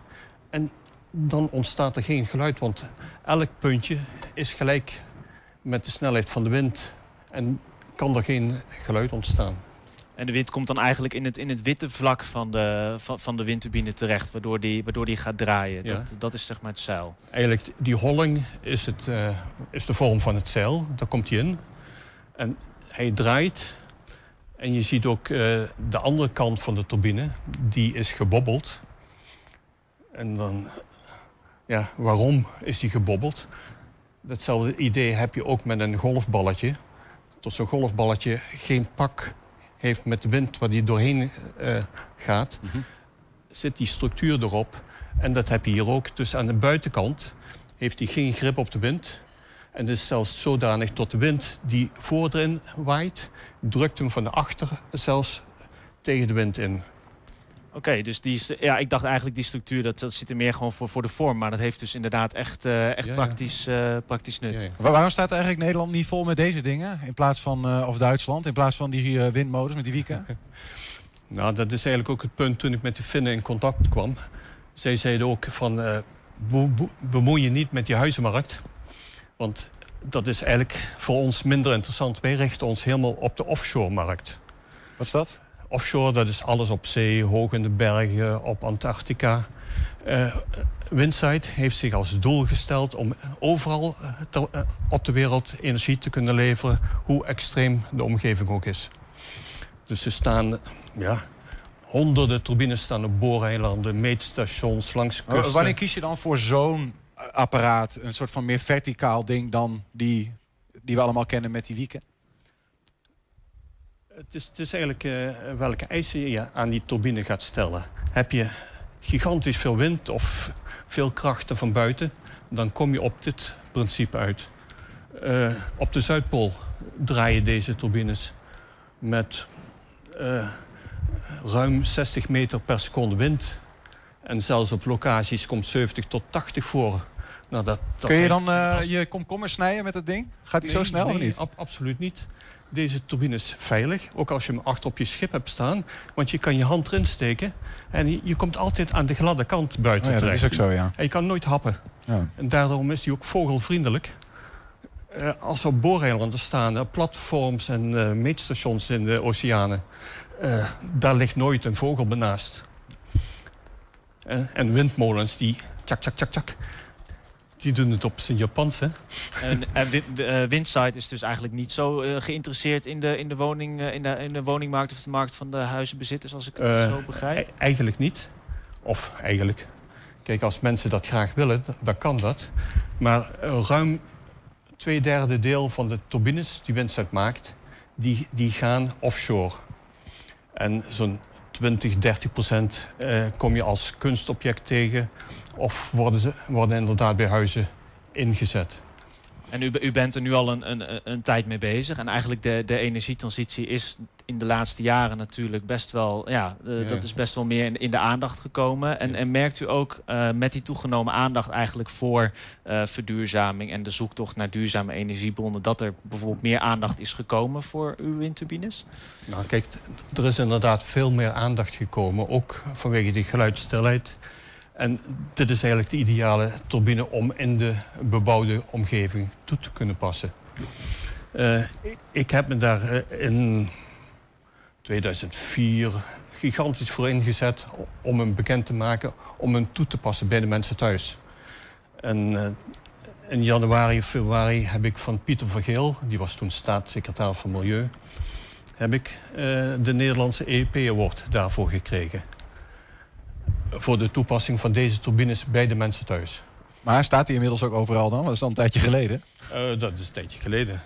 En dan ontstaat er geen geluid, want elk puntje is gelijk met de snelheid van de wind. En kan er geen geluid ontstaan. En de wind komt dan eigenlijk in het, in het witte vlak van de, van, van de windturbine terecht, waardoor die, waardoor die gaat draaien. Ja. Dat, dat is zeg maar het zeil. Eigenlijk, die holling is, het, eh, is de vorm van het zeil. Daar komt hij in. En hij draait. En je ziet ook eh, de andere kant van de turbine. Die is gebobbeld. En dan... Ja, waarom is die gebobbeld? Datzelfde idee heb je ook met een golfballetje. Dat zo'n golfballetje geen pak heeft met de wind waar die doorheen eh, gaat. Zit die structuur erop. En dat heb je hier ook. Dus aan de buitenkant heeft hij geen grip op de wind. En is zelfs zodanig tot de wind die voor erin waait... drukt hem van de achter zelfs tegen de wind in. Oké, dus die, is- ja, ik dacht eigenlijk die structuur, dat, dat zit er meer gewoon voor, voor de vorm. Maar dat heeft dus inderdaad echt, eh, echt Ja, ja. Praktisch, eh, praktisch nut. Ja, ja. Waar- waarom staat eigenlijk Nederland niet vol met deze dingen? In plaats van, eh, of Duitsland, in plaats van die eh, windmolens met die wieken? Nou, dat is eigenlijk ook het punt toen ik met de Finnen in contact kwam. Zij zeiden ook van, eh, be- be- bemoei je niet met die huizenmarkt. Want dat is eigenlijk voor ons minder interessant. Wij richten ons helemaal op de offshore-markt. Wat is dat? Offshore, dat is alles op zee, hoog in de bergen, op Antarctica. Eh Windsite heeft zich als doel gesteld om overal eh, ter- eh, op de wereld energie te kunnen leveren, hoe extreem de omgeving ook is. Dus er staan ja, honderden turbines staan op booreilanden, meetstations langs kusten. Wanneer kies je dan voor zo'n apparaat, een soort van meer verticaal ding dan die, die we allemaal kennen met die wieken? Het is, het is eigenlijk eh, welke eisen je aan die turbine gaat stellen. Heb je gigantisch veel wind of veel krachten van buiten, dan kom je op dit principe uit. Eh, op de Zuidpool draaien deze turbines met eh, ruim 60 meter per seconde wind. En zelfs op locaties komt 70 tot 80 voor. Nou, dat, dat Kun je dan als- je komkommer snijden met dat ding? Gaat die zo snel nee, of niet? ab- absoluut niet. Deze turbine is veilig, ook als je hem achter op je schip hebt staan. Want je kan je hand erin steken en je, je komt altijd aan de gladde kant buiten Oh ja, dat terecht. is ook zo, ja. En je kan nooit happen. Ja. En daarom is hij ook vogelvriendelijk. Eh, als er booreilanden staan, eh, platforms en eh, meetstations in de oceanen... daar ligt nooit een vogel benaast. En windmolens, die tjak, tjak, tjak, tjak... die doen het op zijn Japans, hè? En, en eh, Windsite is dus eigenlijk niet zo eh, geïnteresseerd in de, in, de woning, eh, in, de, in de woningmarkt of de markt van de huizenbezitters, als ik het zo begrijp. E- eigenlijk niet. Of eigenlijk. Kijk, als mensen dat graag willen, dan kan dat. Maar ruim twee derde deel van de turbines die Windsite maakt... die, die gaan offshore. En zo'n 20, 30 procent kom je als kunstobject tegen... of worden, ze, worden inderdaad bij huizen ingezet. En u, u, bent er nu al een, een, een, tijd mee bezig. En eigenlijk de, de energietransitie is in de laatste jaren natuurlijk best wel... Ja, uh, dat is best wel meer in, in de aandacht gekomen. En, en merkt u ook uh, met die toegenomen aandacht eigenlijk voor uh, verduurzaming... en de zoektocht naar duurzame energiebronnen... dat er bijvoorbeeld meer aandacht is gekomen voor uw windturbines? Nou kijk, er is inderdaad veel meer aandacht gekomen. Ook vanwege die geluidsstilheid... En dit is eigenlijk de ideale turbine om in de bebouwde omgeving toe te kunnen passen. Uh, ik heb me daar in 2004 gigantisch voor ingezet om hem bekend te maken, om hem toe te passen bij de mensen thuis. En uh, in januari februari heb ik van Pieter Vergeel, die was toen staatssecretaris van Milieu, heb ik de Nederlandse EEP Award daarvoor gekregen voor de toepassing van deze turbines bij de mensen thuis. Maar staat hij inmiddels ook overal dan? Dat is al een tijdje geleden. Uh, dat is een tijdje geleden.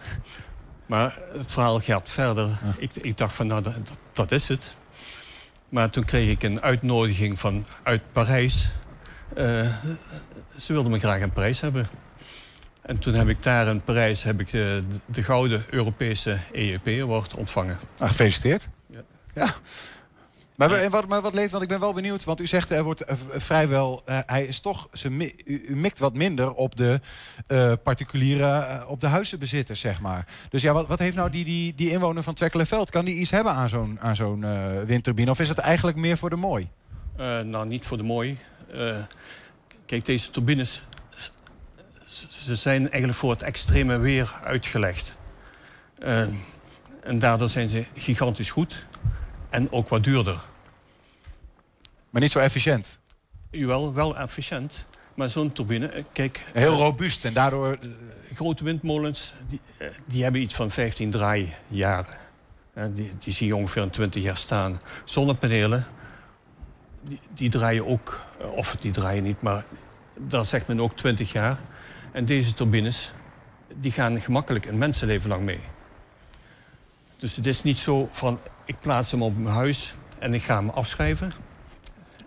Maar het verhaal gaat verder. Ik, ik, dacht van, nou, dat, dat, is het. Maar toen kreeg ik een uitnodiging van, uit Parijs. Uh, ze wilden me graag een prijs hebben. En toen heb ik daar in Parijs heb ik de, de gouden Europese EEP Award ontvangen. Ah, gefeliciteerd. Ja. ja. Maar, wat, wat leeft, want ik ben wel benieuwd, want u zegt er wordt uh, vrijwel, uh, hij is toch, ze u, mikt wat minder op de uh, particuliere, op de huizenbezitters, zeg maar. Dus ja, wat, wat heeft nou die, die, die inwoner van Twekkelenveld, kan die iets hebben aan zo'n aan zo'n windturbine? Of is het eigenlijk meer voor de mooi? nou, niet voor de mooi. kijk, deze turbines, ze zijn eigenlijk voor het extreme weer uitgelegd. en daardoor zijn ze gigantisch goed en ook wat duurder. Maar niet zo efficiënt? Jawel, wel efficiënt. Maar zo'n turbine, eh, kijk... Heel robuust en daardoor... Grote windmolens, die, eh, die hebben iets van 15 draaijaren. Die, die zie je ongeveer een 20 jaar staan. Zonnepanelen, die, die draaien ook... Eh, of die draaien niet, maar daar zegt men ook 20 jaar. En deze turbines, die gaan gemakkelijk een mensenleven lang mee. Dus het is niet zo van ik plaats hem op mijn huis en ik ga hem afschrijven.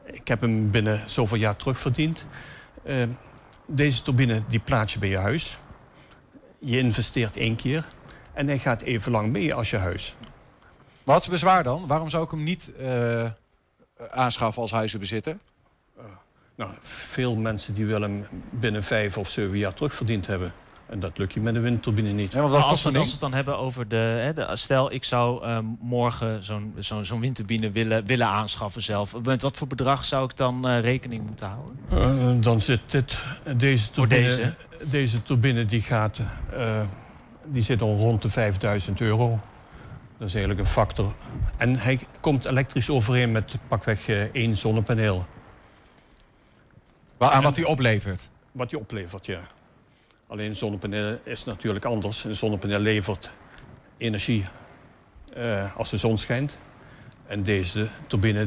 Ik heb hem binnen zoveel jaar terugverdiend. Uh, deze turbine die plaats je bij je huis. Je investeert één keer en hij gaat even lang mee als je huis. Wat is het bezwaar dan? Waarom zou ik hem niet uh, aanschaffen als huizenbezitter? Uh, nou, veel mensen die willen hem binnen vijf of zeven jaar terugverdiend hebben. En dat lukt je met een windturbine niet. Ja, als, we, het dan hebben over de, hè, de stel ik zou uh, morgen zo'n zo'n zo'n windturbine willen, willen aanschaffen zelf. Met wat voor bedrag zou ik dan uh, rekening moeten houden? Uh, dan zit dit, deze turbine, deze? deze turbine die gaat, die zit al rond de 5000 euro. Dat is eigenlijk een factor. En hij komt elektrisch overeen met pakweg één zonnepaneel. Waar, aan wat hij oplevert? Wat hij oplevert, ja. Alleen zonnepanelen is natuurlijk anders. Een zonnepaneel levert energie uh, als de zon schijnt. En deze turbine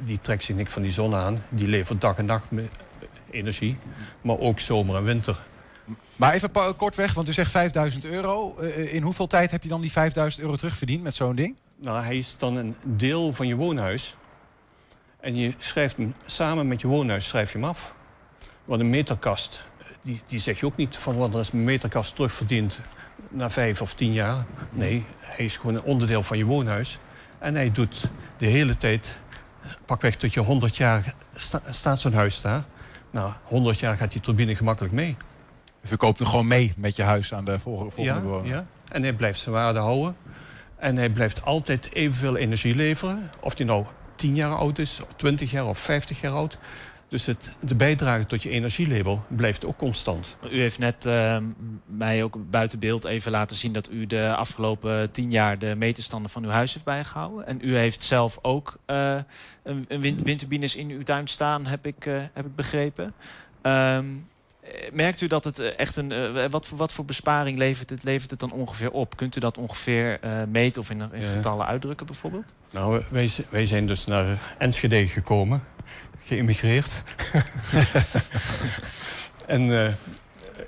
die trekt zich niks van die zon aan. Die levert dag en nacht energie. Maar ook zomer en winter. Maar even kort weg, want u zegt 5000 euro. Uh, in hoeveel tijd heb je dan die 5000 euro terugverdiend met zo'n ding? Nou, hij is dan een deel van je woonhuis. En je schrijft hem samen met je woonhuis schrijf je hem af. Want een meterkast die, die zeg je ook niet van wat is meterkast terugverdiend na vijf of tien jaar. Nee, hij is gewoon een onderdeel van je woonhuis. En hij doet de hele tijd, pakweg tot je 100 jaar staat zo'n huis daar. Nou, 100 jaar gaat die turbine gemakkelijk mee. Je verkoopt hem gewoon mee met je huis aan de volgende ja, bewoner. Ja, en hij blijft zijn waarde houden. En hij blijft altijd evenveel energie leveren. Of die nou 10 jaar oud is, 20 jaar of 50 jaar oud. Dus het, de bijdrage tot je energielabel blijft ook constant. U heeft net uh, mij ook buiten beeld even laten zien... dat u de afgelopen tien jaar de meterstanden van uw huis heeft bijgehouden. En u heeft zelf ook uh, een, een wind, windturbines in uw tuin staan, heb ik, uh, heb ik begrepen. Um, merkt u dat het echt een... wat, voor, wat voor besparing levert het, levert het dan ongeveer op? Kunt u dat ongeveer meten of in, in getallen uitdrukken bijvoorbeeld? Nou, wij, wij zijn dus naar Enschede gekomen geïmmigreerd. en uh,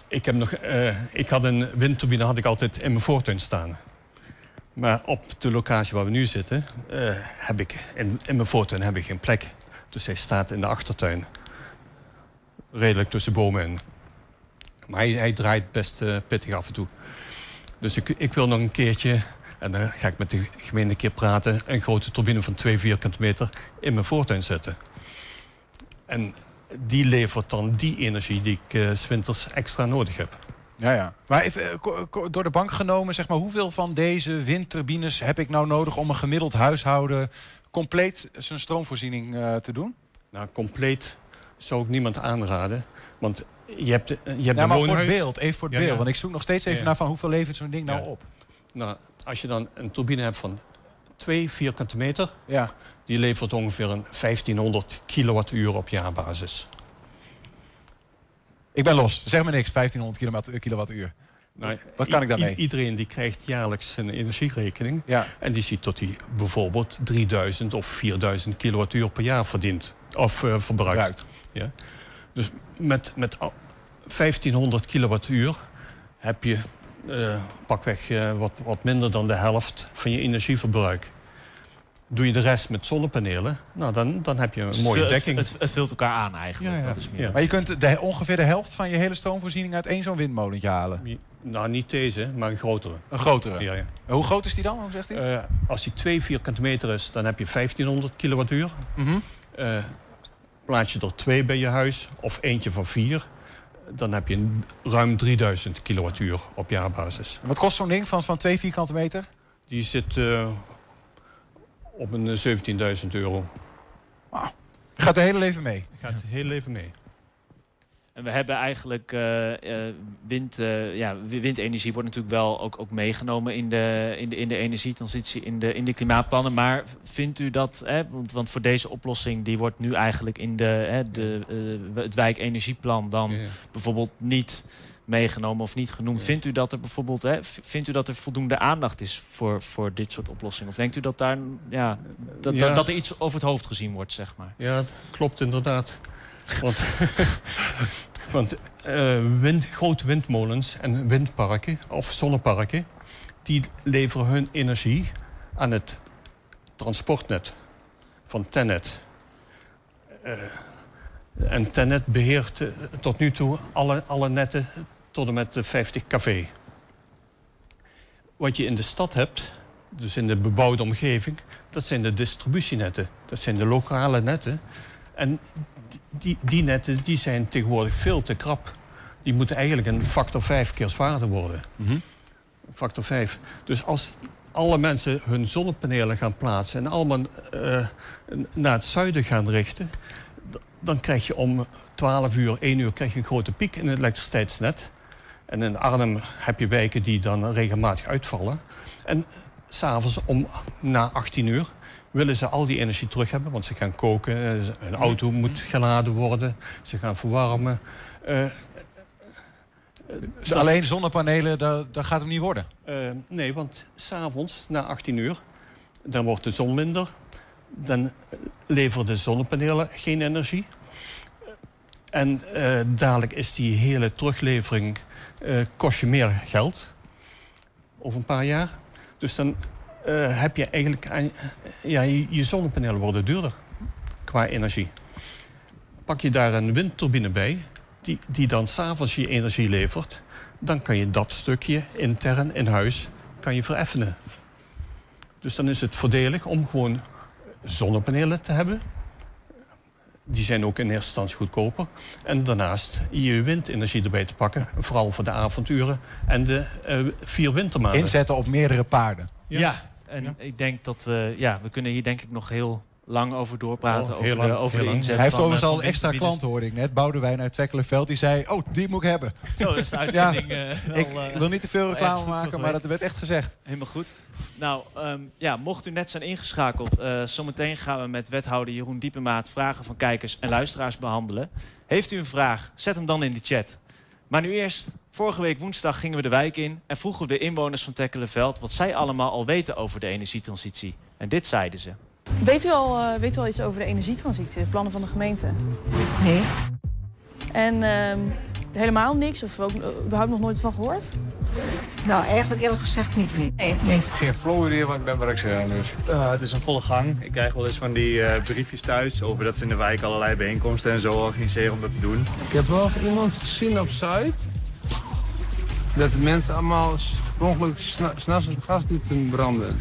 ik, heb nog, uh, ik had een windturbine had ik altijd in mijn voortuin staan. Maar op de locatie waar we nu zitten, eh, heb ik in, in mijn voortuin heb ik geen plek. Dus hij staat in de achtertuin. Redelijk tussen bomen in. Maar hij, hij draait best eh, pittig af en toe. Dus ik, ik wil nog een keertje, en dan ga ik met de gemeente een keer praten... een grote turbine van 2 vierkante meter in mijn voortuin zetten. En die levert dan die energie die ik 's winters extra nodig heb. Ja, ja. Maar even, eh, door de bank genomen, zeg maar, hoeveel van deze windturbines heb ik nou nodig om een gemiddeld huishouden compleet zijn stroomvoorziening te doen? Nou, compleet zou ik niemand aanraden. Want je hebt, de- je hebt Ja, een maar voor het beeld, even voor het beeld. Want ik zoek nog steeds even naar van hoeveel levert zo'n ding nou op? Nou, als je dan een turbine hebt van 2 vierkante meter... Ja. die levert ongeveer een 1500 kilowattuur op jaarbasis. Ik ben los. Zeg maar niks, 1500 kilowatt- kilowattuur. Nou, Wat kan ik daarmee? iedereen die krijgt jaarlijks zijn energierekening. Ja. En die ziet dat hij bijvoorbeeld 3000 of 4000 kilowattuur per jaar verdient. Of eh, verbruikt. Verbruikt. Ja. Dus met, met al- 1500 kilowattuur heb je eh, pakweg eh, wat, wat minder dan de helft van je energieverbruik. Doe je de rest met zonnepanelen, nou dan, dan heb je een mooie het, dekking. Het, het vult elkaar aan eigenlijk. Ja, ja. Dat is meer. Ja. Maar je kunt de, ongeveer de helft van je hele stroomvoorziening uit één zo'n windmolentje halen. Nou, niet deze, maar een grotere. Een grotere. Ja, ja. Hoe groot is die dan? Hoe zegt u? Eh, als die 2 vierkante meter is, dan heb je 1500 kilowattuur. Mhm. Eh, plaats je er twee bij je huis of eentje van vier... dan heb je ruim 3000 kilowattuur op jaarbasis. Wat kost zo'n ding van, van twee vierkante meter? Die zit eh, op een eh, 17.000 euro. Gaat de hele leven mee? Gaat het heel even mee. En we hebben eigenlijk eh, wind, eh, ja, wi- windenergie wordt natuurlijk wel ook, ook meegenomen in de, in, de, in de energietransitie, in de, in de klimaatplannen. Maar vindt u dat, hè, want, want voor deze oplossing die wordt nu eigenlijk in de, hè, de, het wijkenergieplan dan Ja, ja. bijvoorbeeld niet meegenomen of niet genoemd. Vindt u dat er bijvoorbeeld, hè, vindt u dat er voldoende aandacht is voor, voor dit soort oplossingen? Of denkt u dat daar, ja, dat, dat, dat er iets over het hoofd gezien wordt, zeg maar? Ja, dat klopt inderdaad. Want, want eh, grote windmolens en windparken of zonneparken... die leveren hun energie aan het transportnet van Tennet. Eh, en Tennet beheert eh, tot nu toe alle, alle netten tot en met de 50 kV. Wat je in de stad hebt, dus in de bebouwde omgeving... dat zijn de distributienetten. Dat zijn de lokale netten. En die, die netten die zijn tegenwoordig veel te krap. Die moeten eigenlijk een factor 5 keer zwaarder worden. Factor 5. Dus als alle mensen hun zonnepanelen gaan plaatsen... en allemaal eh, naar het zuiden gaan richten... dan krijg je om 12 uur, 1 uur krijg je een grote piek in het elektriciteitsnet. En in Arnhem heb je wijken die dan regelmatig uitvallen. En s'avonds om na 18 uur willen ze al die energie terug hebben. Want ze gaan koken, eh, hun auto moet geladen worden, ze gaan verwarmen. Eh, Dus alleen zonnepanelen, dat, dat gaat hem niet worden. eh, nee, want s'avonds na 18 uur, dan wordt de zon minder. Dan leveren de zonnepanelen geen energie. En eh, dadelijk is die hele teruglevering eh, kost je meer geld. Over een paar jaar. Dus dan eh, heb je eigenlijk... aan- ja, je, zonnepanelen worden duurder qua energie. Pak je daar een windturbine bij, die, die dan s'avonds je energie levert... dan kan je dat stukje intern in huis kan je vereffenen. Dus dan is het voordelig om gewoon zonnepanelen te hebben. Die zijn ook in eerste instantie goedkoper. En daarnaast je windenergie erbij te pakken. Vooral voor de avonturen en de eh, vier wintermaanden. Inzetten op meerdere paarden. Ja, en ik denk dat we, ja, we kunnen hier denk ik nog heel lang over doorpraten. Oh, heel over de, over heel de inzet Hij heeft overigens eh, al een extra klant, hoorde ik net. Boudewijn uit Twekkelenveld. Die zei, oh, die moet ik hebben. Zo is de uitzending eh, wel, ik eh, wil niet te veel reclame maken, maar dat werd echt gezegd. Helemaal goed. Nou, ehm, ja, mocht u net zijn ingeschakeld... eh, zometeen gaan we met wethouder Jeroen Diepemaat... vragen van kijkers en luisteraars behandelen. Heeft u een vraag, zet hem dan in de chat. Maar nu eerst, vorige week woensdag gingen we de wijk in... en vroegen we de inwoners van Tekkelenveld... wat zij allemaal al weten over de energietransitie. En dit zeiden ze. Weet u, al, eh, weet u al iets over de energietransitie, de plannen van de gemeente? Nee. En ehm, helemaal niks, of ook eh, überhaupt nog nooit van gehoord? Nou, eigenlijk eerlijk gezegd niet. Nee. nee. Geen flow idee, want ik ben werkzaam dus. Uh, het is een volle gang. Ik krijg wel eens van die uh, briefjes thuis over dat ze in de wijk allerlei bijeenkomsten en zo organiseren om dat te doen. Ik heb wel van iemand gezien op Zuid dat de mensen allemaal ongelukkig s'nachts op gasdiepten branden.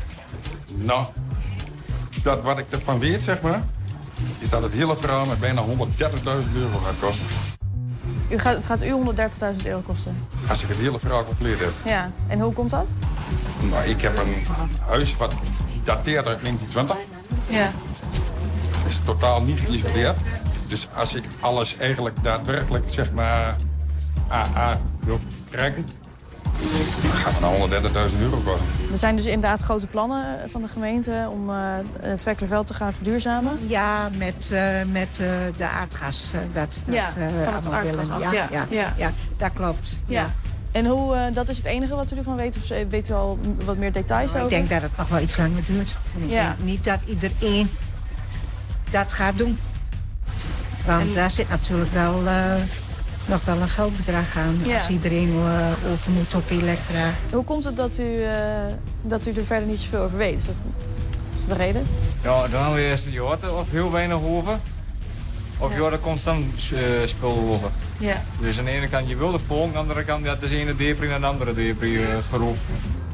Nou, dat wat ik ervan weet, zeg maar, is dat het hele verhaal met bijna 130.000 euro gaat kosten. U gaat, het gaat u 130.000 euro kosten? Als ik het hele verhaal compleet heb. Ja, en hoe komt dat? Nou, ik heb een huis wat dateert uit 1920. Ja. is totaal niet geïsoleerd. Dus als ik alles eigenlijk daadwerkelijk, zeg maar, AA wil krijgen, dan gaat het naar 130.000 euro kosten. Er zijn dus inderdaad grote plannen van de gemeente om uh, het Twekkelerveld te gaan verduurzamen. Ja, met, uh, met uh, de aardgas. dat dat ja, van het aardgas willen. Ja, ja, ja, ja. ja, dat klopt. Ja. En hoe, dat is het enige wat u ervan weet? Of weet u al wat meer details nou, over? Ik denk dat het nog wel iets langer duurt. En ik Ja. denk niet dat iedereen dat gaat doen. Want daar zit natuurlijk wel eh, nog wel een geldbedrag aan Ja. als iedereen eh, over moet op elektra. Hoe komt het dat u, eh, dat u er verder niet zoveel over weet? Is dat, is dat de reden? Ja, dan hebben we eerst je hoort er of heel weinig over. Of je hoort er constant uh, spul over. Ja. Dus aan de ene kant je wil de volk, aan de andere kant ja, het is de ene depri naar de andere depri uh, geroepen.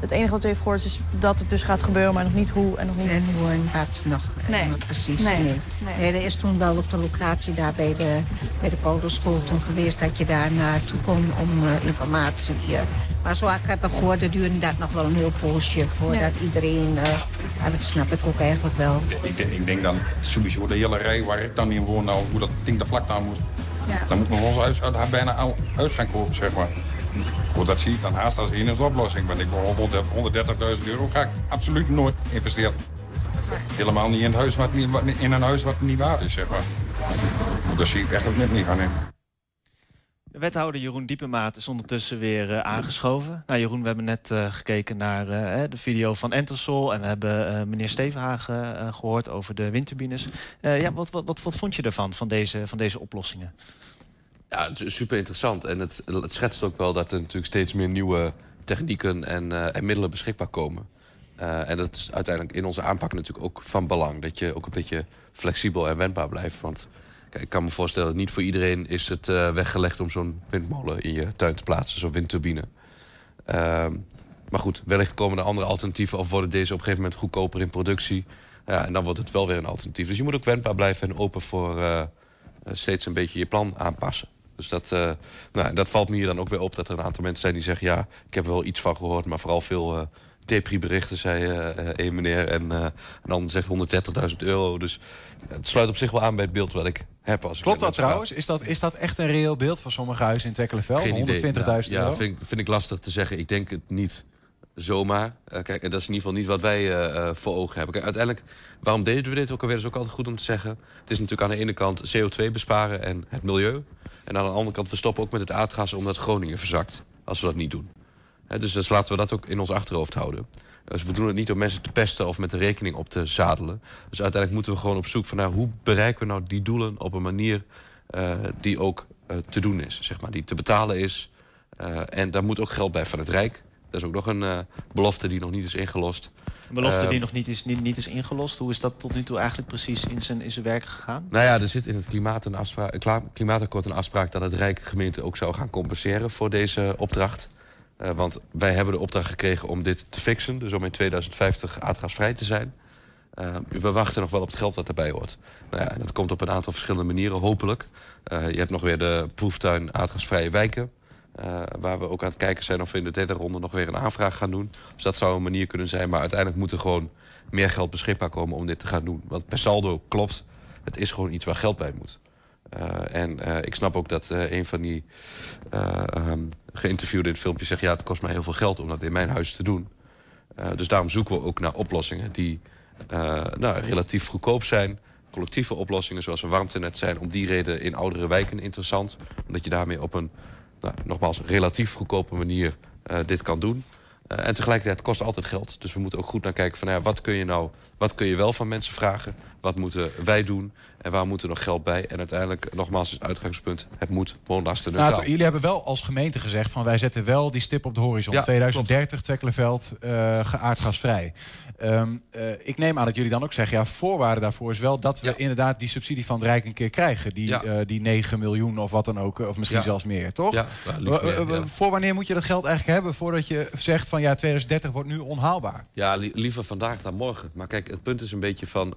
Het enige wat u heeft gehoord is dat het dus gaat gebeuren, maar nog niet hoe en nog niet... En hoe en wat nog Nee. helemaal precies. Nee. Nee. Nee. Nee, er is toen wel op de locatie daar bij de, bij de Polderschool toen geweest dat je daar naartoe kon om eh, informatie. eh. Maar zo ik heb ik gehoord, dan duurde dat nog wel een heel poosje voordat iedereen... eh, ja, dat snap ik ook eigenlijk wel. Ik, denk- ik denk dan sowieso de hele rij waar ik dan in woon, nou, hoe dat ding de vlakte aan moet. Ja. Dan moet nog ons huis uit, haar bijna al uit gaan kopen, zeg maar. Dat zie ik dan haast als enige oplossing. Want ik wil 130.000 euro ga ik absoluut nooit investeren. Helemaal niet in, huis wat in een huis wat niet waard is, zeg maar. Dat zie ik echt ook net niet gaan in. De wethouder Jeroen Diepemaat is ondertussen weer eh, aangeschoven. Nou, Jeroen, we hebben net eh, gekeken naar eh, de video van Entelsol. En we hebben meneer Stevenhagen eh, gehoord over de windturbines. Ja, wat, wat, wat, wat vond je ervan, van deze, van deze oplossingen? Ja, het is super interessant. En het, het schetst ook wel dat er natuurlijk steeds meer nieuwe technieken en, eh, en middelen beschikbaar komen. Eh, en dat is uiteindelijk in onze aanpak natuurlijk ook van belang. Dat je ook een beetje flexibel en wendbaar blijft. Want kijk, ik kan me voorstellen, niet voor iedereen is het eh, weggelegd om zo'n windmolen in je tuin te plaatsen, zo'n windturbine. Ehm, maar goed, wellicht komen er andere alternatieven of worden deze op een gegeven moment goedkoper in productie. Ja, en dan wordt het wel weer een alternatief. Dus je moet ook wendbaar blijven en open voor steeds een beetje je plan aanpassen. Dus dat, eh, nou, dat valt me hier dan ook weer op dat er een aantal mensen zijn die zeggen: ja, ik heb er wel iets van gehoord, maar vooral veel eh depri-berichten, zei eh, eh, één meneer. En een ander zegt 130.000 euro. Dus het sluit op zich wel aan bij het beeld wat ik heb. Als Klopt dat trouwens? Is dat, is dat echt een reëel beeld van sommige huizen in Twekkelenveld? 120.000 Geen idee. euro? Ja, ja vind, ik- vind ik lastig te zeggen. Ik denk het niet zomaar. Kijk, en dat is in ieder geval niet wat wij voor ogen hebben. Kijk, uiteindelijk, waarom deden we dit ook alweer? Dat is ook altijd goed om te zeggen. Het is natuurlijk aan de ene kant CO2 besparen en het milieu. En aan de andere kant, we stoppen ook met het aardgas omdat Groningen verzakt. Als we dat niet doen. Dus, dus laten we dat ook in ons achterhoofd houden. Dus we doen het niet om mensen te pesten of met de rekening op te zadelen. Dus uiteindelijk moeten we gewoon op zoek van nou, hoe bereiken we nou die doelen op een manier eh, die ook eh, te doen is, zeg maar, die te betalen is. Eh, en daar moet ook geld bij van het Rijk. Dat is ook nog een eh, belofte die nog niet is ingelost. Een belofte Eh, die nog niet is, niet, niet is ingelost. Hoe is dat tot nu toe eigenlijk precies in zijn, in zijn werk gegaan? Nou ja, er zit in het klimaat een afspraak, klimaatakkoord een afspraak dat het Rijk gemeente ook zou gaan compenseren voor deze opdracht. Eh, want wij hebben de opdracht gekregen om dit te fixen, dus om in 2050 aardgasvrij te zijn. We wachten nog wel op het geld dat erbij hoort. Nou ja, dat komt op een aantal verschillende manieren, hopelijk. Je hebt nog weer de proeftuin aardgasvrije wijken. Eh, waar we ook aan het kijken zijn of we in de derde ronde nog weer een aanvraag gaan doen. Dus dat zou een manier kunnen zijn. Maar uiteindelijk moet er gewoon meer geld beschikbaar komen om dit te gaan doen. Want per saldo klopt, het is gewoon iets waar geld bij moet. Eh, en eh, ik snap ook dat een van die ehm, geïnterviewden in het filmpje zegt... ja, het kost mij heel veel geld om dat in mijn huis te doen. Dus daarom zoeken we ook naar oplossingen die nou, relatief goedkoop zijn. Collectieve oplossingen zoals een warmtenet zijn om die reden in oudere wijken interessant. Omdat je daarmee op een, nou, nogmaals, relatief goedkope manier eh, dit kan doen. Eh, en tegelijkertijd kost altijd geld. Dus we moeten ook goed naar kijken van ja, wat kun je nou, wat kun je wel van mensen vragen? Wat moeten wij doen? En waar moet er nog geld bij? En uiteindelijk, nogmaals, het uitgangspunt, het moet woonlasten Nou, jullie hebben wel als gemeente gezegd van wij zetten wel die stip op de horizon. Ja, 2030 Twekkelenveld uh, geaardgasvrij. Ehm, eh, ik neem aan dat jullie dan ook zeggen, ja, voorwaarde daarvoor is wel dat we inderdaad die subsidie van het Rijk een keer krijgen. Die, Ja. eh, die 9 miljoen of wat dan ook, of misschien zelfs meer, toch? Ja, meer, wa- ja. Voor wanneer moet je dat geld eigenlijk hebben voordat je zegt van ja, 2030 wordt nu onhaalbaar? Ja, li- liever vandaag dan morgen. Maar kijk, het punt is een beetje van...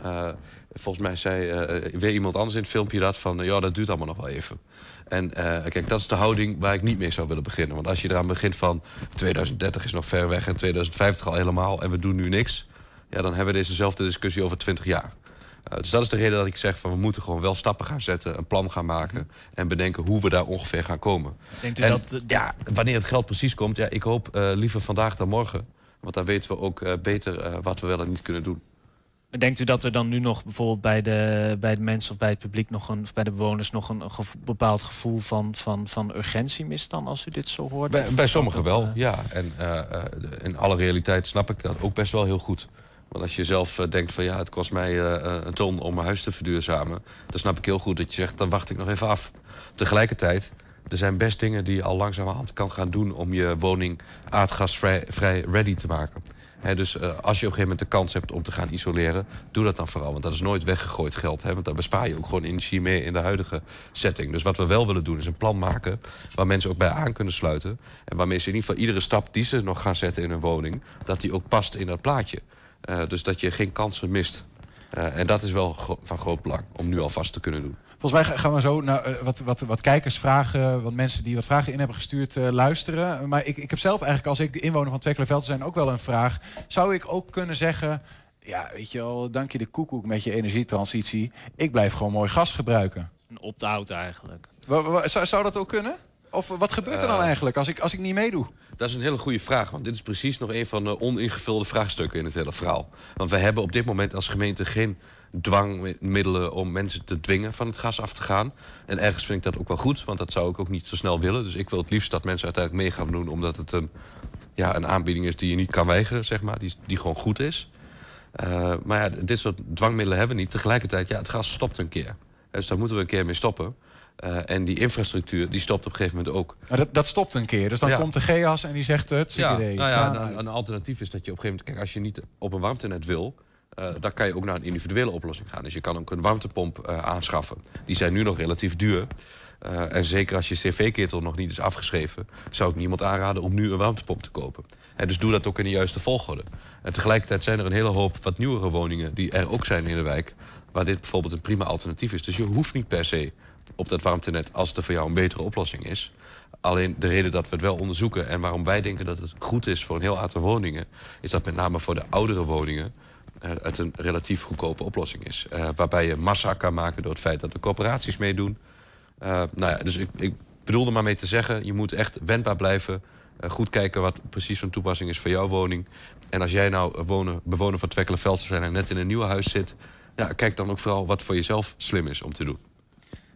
volgens mij zei eh, weer iemand anders in het filmpje dat van... ja, dat duurt allemaal nog wel even. En eh, kijk, dat is de houding waar ik niet mee zou willen beginnen. Want als je eraan begint van 2030 is nog ver weg... en 2050 al helemaal en we doen nu niks... ja, dan hebben we dezezelfde discussie over 20 jaar. Eh, dus dat is de reden dat ik zeg van we moeten gewoon wel stappen gaan zetten, een plan gaan maken en bedenken hoe we daar ongeveer gaan komen. Denkt u en, dat, ja, wanneer het geld precies komt, ja, ik hoop liever vandaag dan morgen. Want dan weten we ook beter wat we wel en niet kunnen doen. Denkt u dat er dan nu nog bijvoorbeeld bij de, bij de mensen of bij het publiek nog een, of bij de bewoners nog een, een gevo- bepaald gevoel van, van, van urgentie mist dan als u dit zo hoort? Bij, bij sommigen wel, eh, ja. En eh, eh, in alle realiteit snap ik dat ook best wel heel goed. Want als je zelf denkt van ja, het kost mij een ton om mijn huis te verduurzamen... dan snap ik heel goed dat je zegt, dan wacht ik nog even af. Tegelijkertijd, er zijn best dingen die je al langzamerhand kan gaan doen... om je woning aardgasvrij vrij ready te maken. Dus eh, als je op een gegeven moment de kans hebt om te gaan isoleren... doe dat dan vooral, want dat is nooit weggegooid geld. Hè, want daar bespaar je ook gewoon energie mee in de huidige setting. Dus wat we wel willen doen is een plan maken... waar mensen ook bij aan kunnen sluiten. En waarmee ze in ieder geval iedere stap die ze nog gaan zetten in hun woning... dat die ook past in dat plaatje. Eh, dus dat je geen kansen mist. Eh, en dat is wel van groot belang om nu alvast te kunnen doen. Volgens mij ga- gaan we zo naar eh, wat, wat, wat kijkers vragen, wat mensen die wat vragen in hebben gestuurd, eh, luisteren. Maar ik, ik heb zelf eigenlijk, als ik de inwoner van Twekkelenveld zijn, ook wel een vraag. Zou ik ook kunnen zeggen, ja, weet je wel, dank je de koekoek met je energietransitie. Ik blijf gewoon mooi gas gebruiken. Een opt-out eigenlijk. Zou, zou dat ook kunnen? Of wat gebeurt er dan Eh, eigenlijk als ik, als ik niet meedoe? Dat is een hele goede vraag, want dit is precies nog een van de oningevulde vraagstukken in het hele verhaal. Want wij hebben op dit moment als gemeente geen dwangmiddelen om mensen te dwingen van het gas af te gaan. En ergens vind ik dat ook wel goed, want dat zou ik ook niet zo snel willen. Dus ik wil het liefst dat mensen uiteindelijk mee gaan doen, omdat het een, ja, een aanbieding is die je niet kan weigeren, zeg maar, die, die gewoon goed is. Eh, maar ja, dit soort dwangmiddelen hebben we niet. Tegelijkertijd, ja, het gas stopt een keer. Dus daar moeten we een keer mee stoppen. Eh, en die infrastructuur, die stopt op een gegeven moment ook. Dat, dat stopt een keer. Dus dan Ja. komt de GEAS en die zegt het Ja, nou ja, een, uit. een alternatief is dat je op een gegeven moment... Kijk, als je niet op een warmtenet wil... eh, dan kan je ook naar een individuele oplossing gaan. Dus je kan ook een warmtepomp eh, aanschaffen. Die zijn nu nog relatief duur. Eh, en zeker als je cv-ketel nog niet is afgeschreven... zou ik niemand aanraden om nu een warmtepomp te kopen. En dus doe dat ook in de juiste volgorde. En tegelijkertijd zijn er een hele hoop wat nieuwere woningen... die er ook zijn in de wijk... waar dit bijvoorbeeld een prima alternatief is. Dus je hoeft niet per se op dat warmtenet... als er voor jou een betere oplossing is... Alleen de reden dat we het wel onderzoeken en waarom wij denken dat het goed is voor een heel aantal woningen, is dat met name voor de oudere woningen het een relatief goedkope oplossing is. Eh, waarbij je massa kan maken door het feit dat de corporaties meedoen. Eh, nou ja, dus ik, ik bedoel er maar mee te zeggen, je moet echt wendbaar blijven. eh, goed kijken wat precies van toepassing is voor jouw woning. En als jij nou wonen, bewoner van Twekkelenveld zou zijn en net in een nieuw huis zit, ja, kijk dan ook vooral wat voor jezelf slim is om te doen.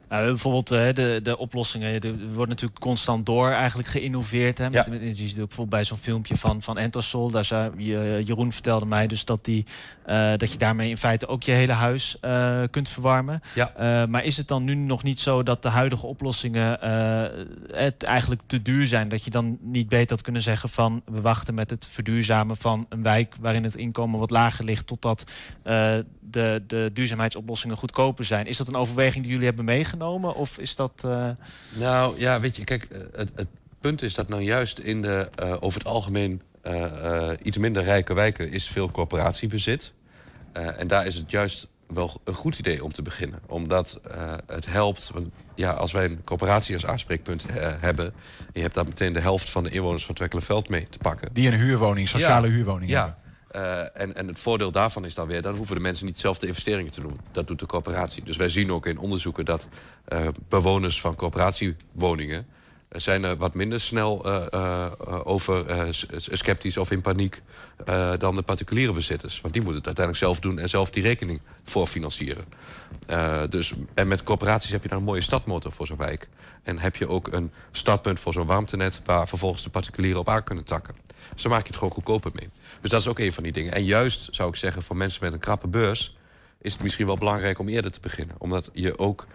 Nou, bijvoorbeeld eh, de, de oplossingen. Er wordt natuurlijk constant door eigenlijk geïnnoveerd. Hè, met, Ja. met, je ziet ook bijvoorbeeld bij zo'n filmpje van, van Entosol. Daar zou, je- Jeroen vertelde mij dus dat, die, eh, dat je daarmee in feite ook je hele huis eh, kunt verwarmen. Ja. Eh, maar is het dan nu nog niet zo dat de huidige oplossingen eh, het eigenlijk te duur zijn? Dat je dan niet beter had kunnen zeggen van we wachten met het verduurzamen van een wijk waarin het inkomen wat lager ligt totdat eh, de, de duurzaamheidsoplossingen goedkoper zijn. Is dat een overweging die jullie hebben meegenomen? Of is dat. eh, Nou ja, weet je, kijk, eh, het, het punt is dat nou juist in de eh, over het algemeen eh, eh, iets minder rijke wijken is veel corporatiebezit. Eh, en daar is het juist wel een goed idee om te beginnen. Omdat eh, het helpt. Want ja, als wij een corporatie als aanspreekpunt eh, hebben. en je hebt daar meteen de helft van de inwoners van Twekkelenveld mee te pakken. Die een huurwoning, sociale Ja, huurwoning ja. hebben. Eh, en, en het voordeel daarvan is dan weer, dan hoeven de mensen niet zelf de investeringen te doen. Dat doet de corporatie. Dus wij zien ook in onderzoeken dat eh, bewoners van corporatiewoningen eh, zijn er wat minder snel over sceptisch of in paniek dan de particuliere bezitters. Want die moeten het uiteindelijk zelf doen en zelf die rekening voor financieren. Dus, en met corporaties heb je dan een mooie stadmotor voor zo'n wijk. En heb je ook een startpunt voor zo'n warmtenet... waar vervolgens de particulieren op aan kunnen takken. Dus dan maak je het gewoon goedkoper mee. Dus dat is ook een van die dingen. En juist, zou ik zeggen, voor mensen met een krappe beurs... is het misschien wel belangrijk om eerder te beginnen. Omdat je ook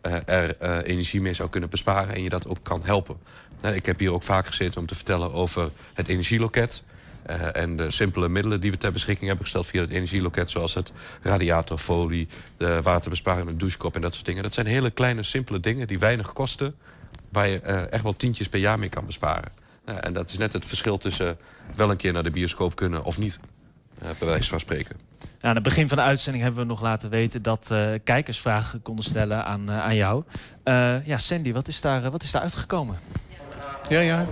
eh, er eh, energie mee zou kunnen besparen en je dat ook kan helpen. Nou, ik heb hier ook vaak gezeten om te vertellen over het energieloket. eh, en de simpele middelen die we ter beschikking hebben gesteld via het energieloket... zoals het radiatorfolie, de waterbesparende douchekop en dat soort dingen. Dat zijn hele kleine, simpele dingen die weinig kosten... waar je echt wel tientjes per jaar mee kan besparen. Nou, en dat is net het verschil tussen wel een keer naar de bioscoop kunnen of niet. eh, bij wijze van spreken. Ja, aan het begin van de uitzending hebben we nog laten weten dat eh, kijkers vragen konden stellen aan, eh, aan jou. Eh, ja, Sandy, wat is, daar, eh, wat is daar uitgekomen? Ja, ja.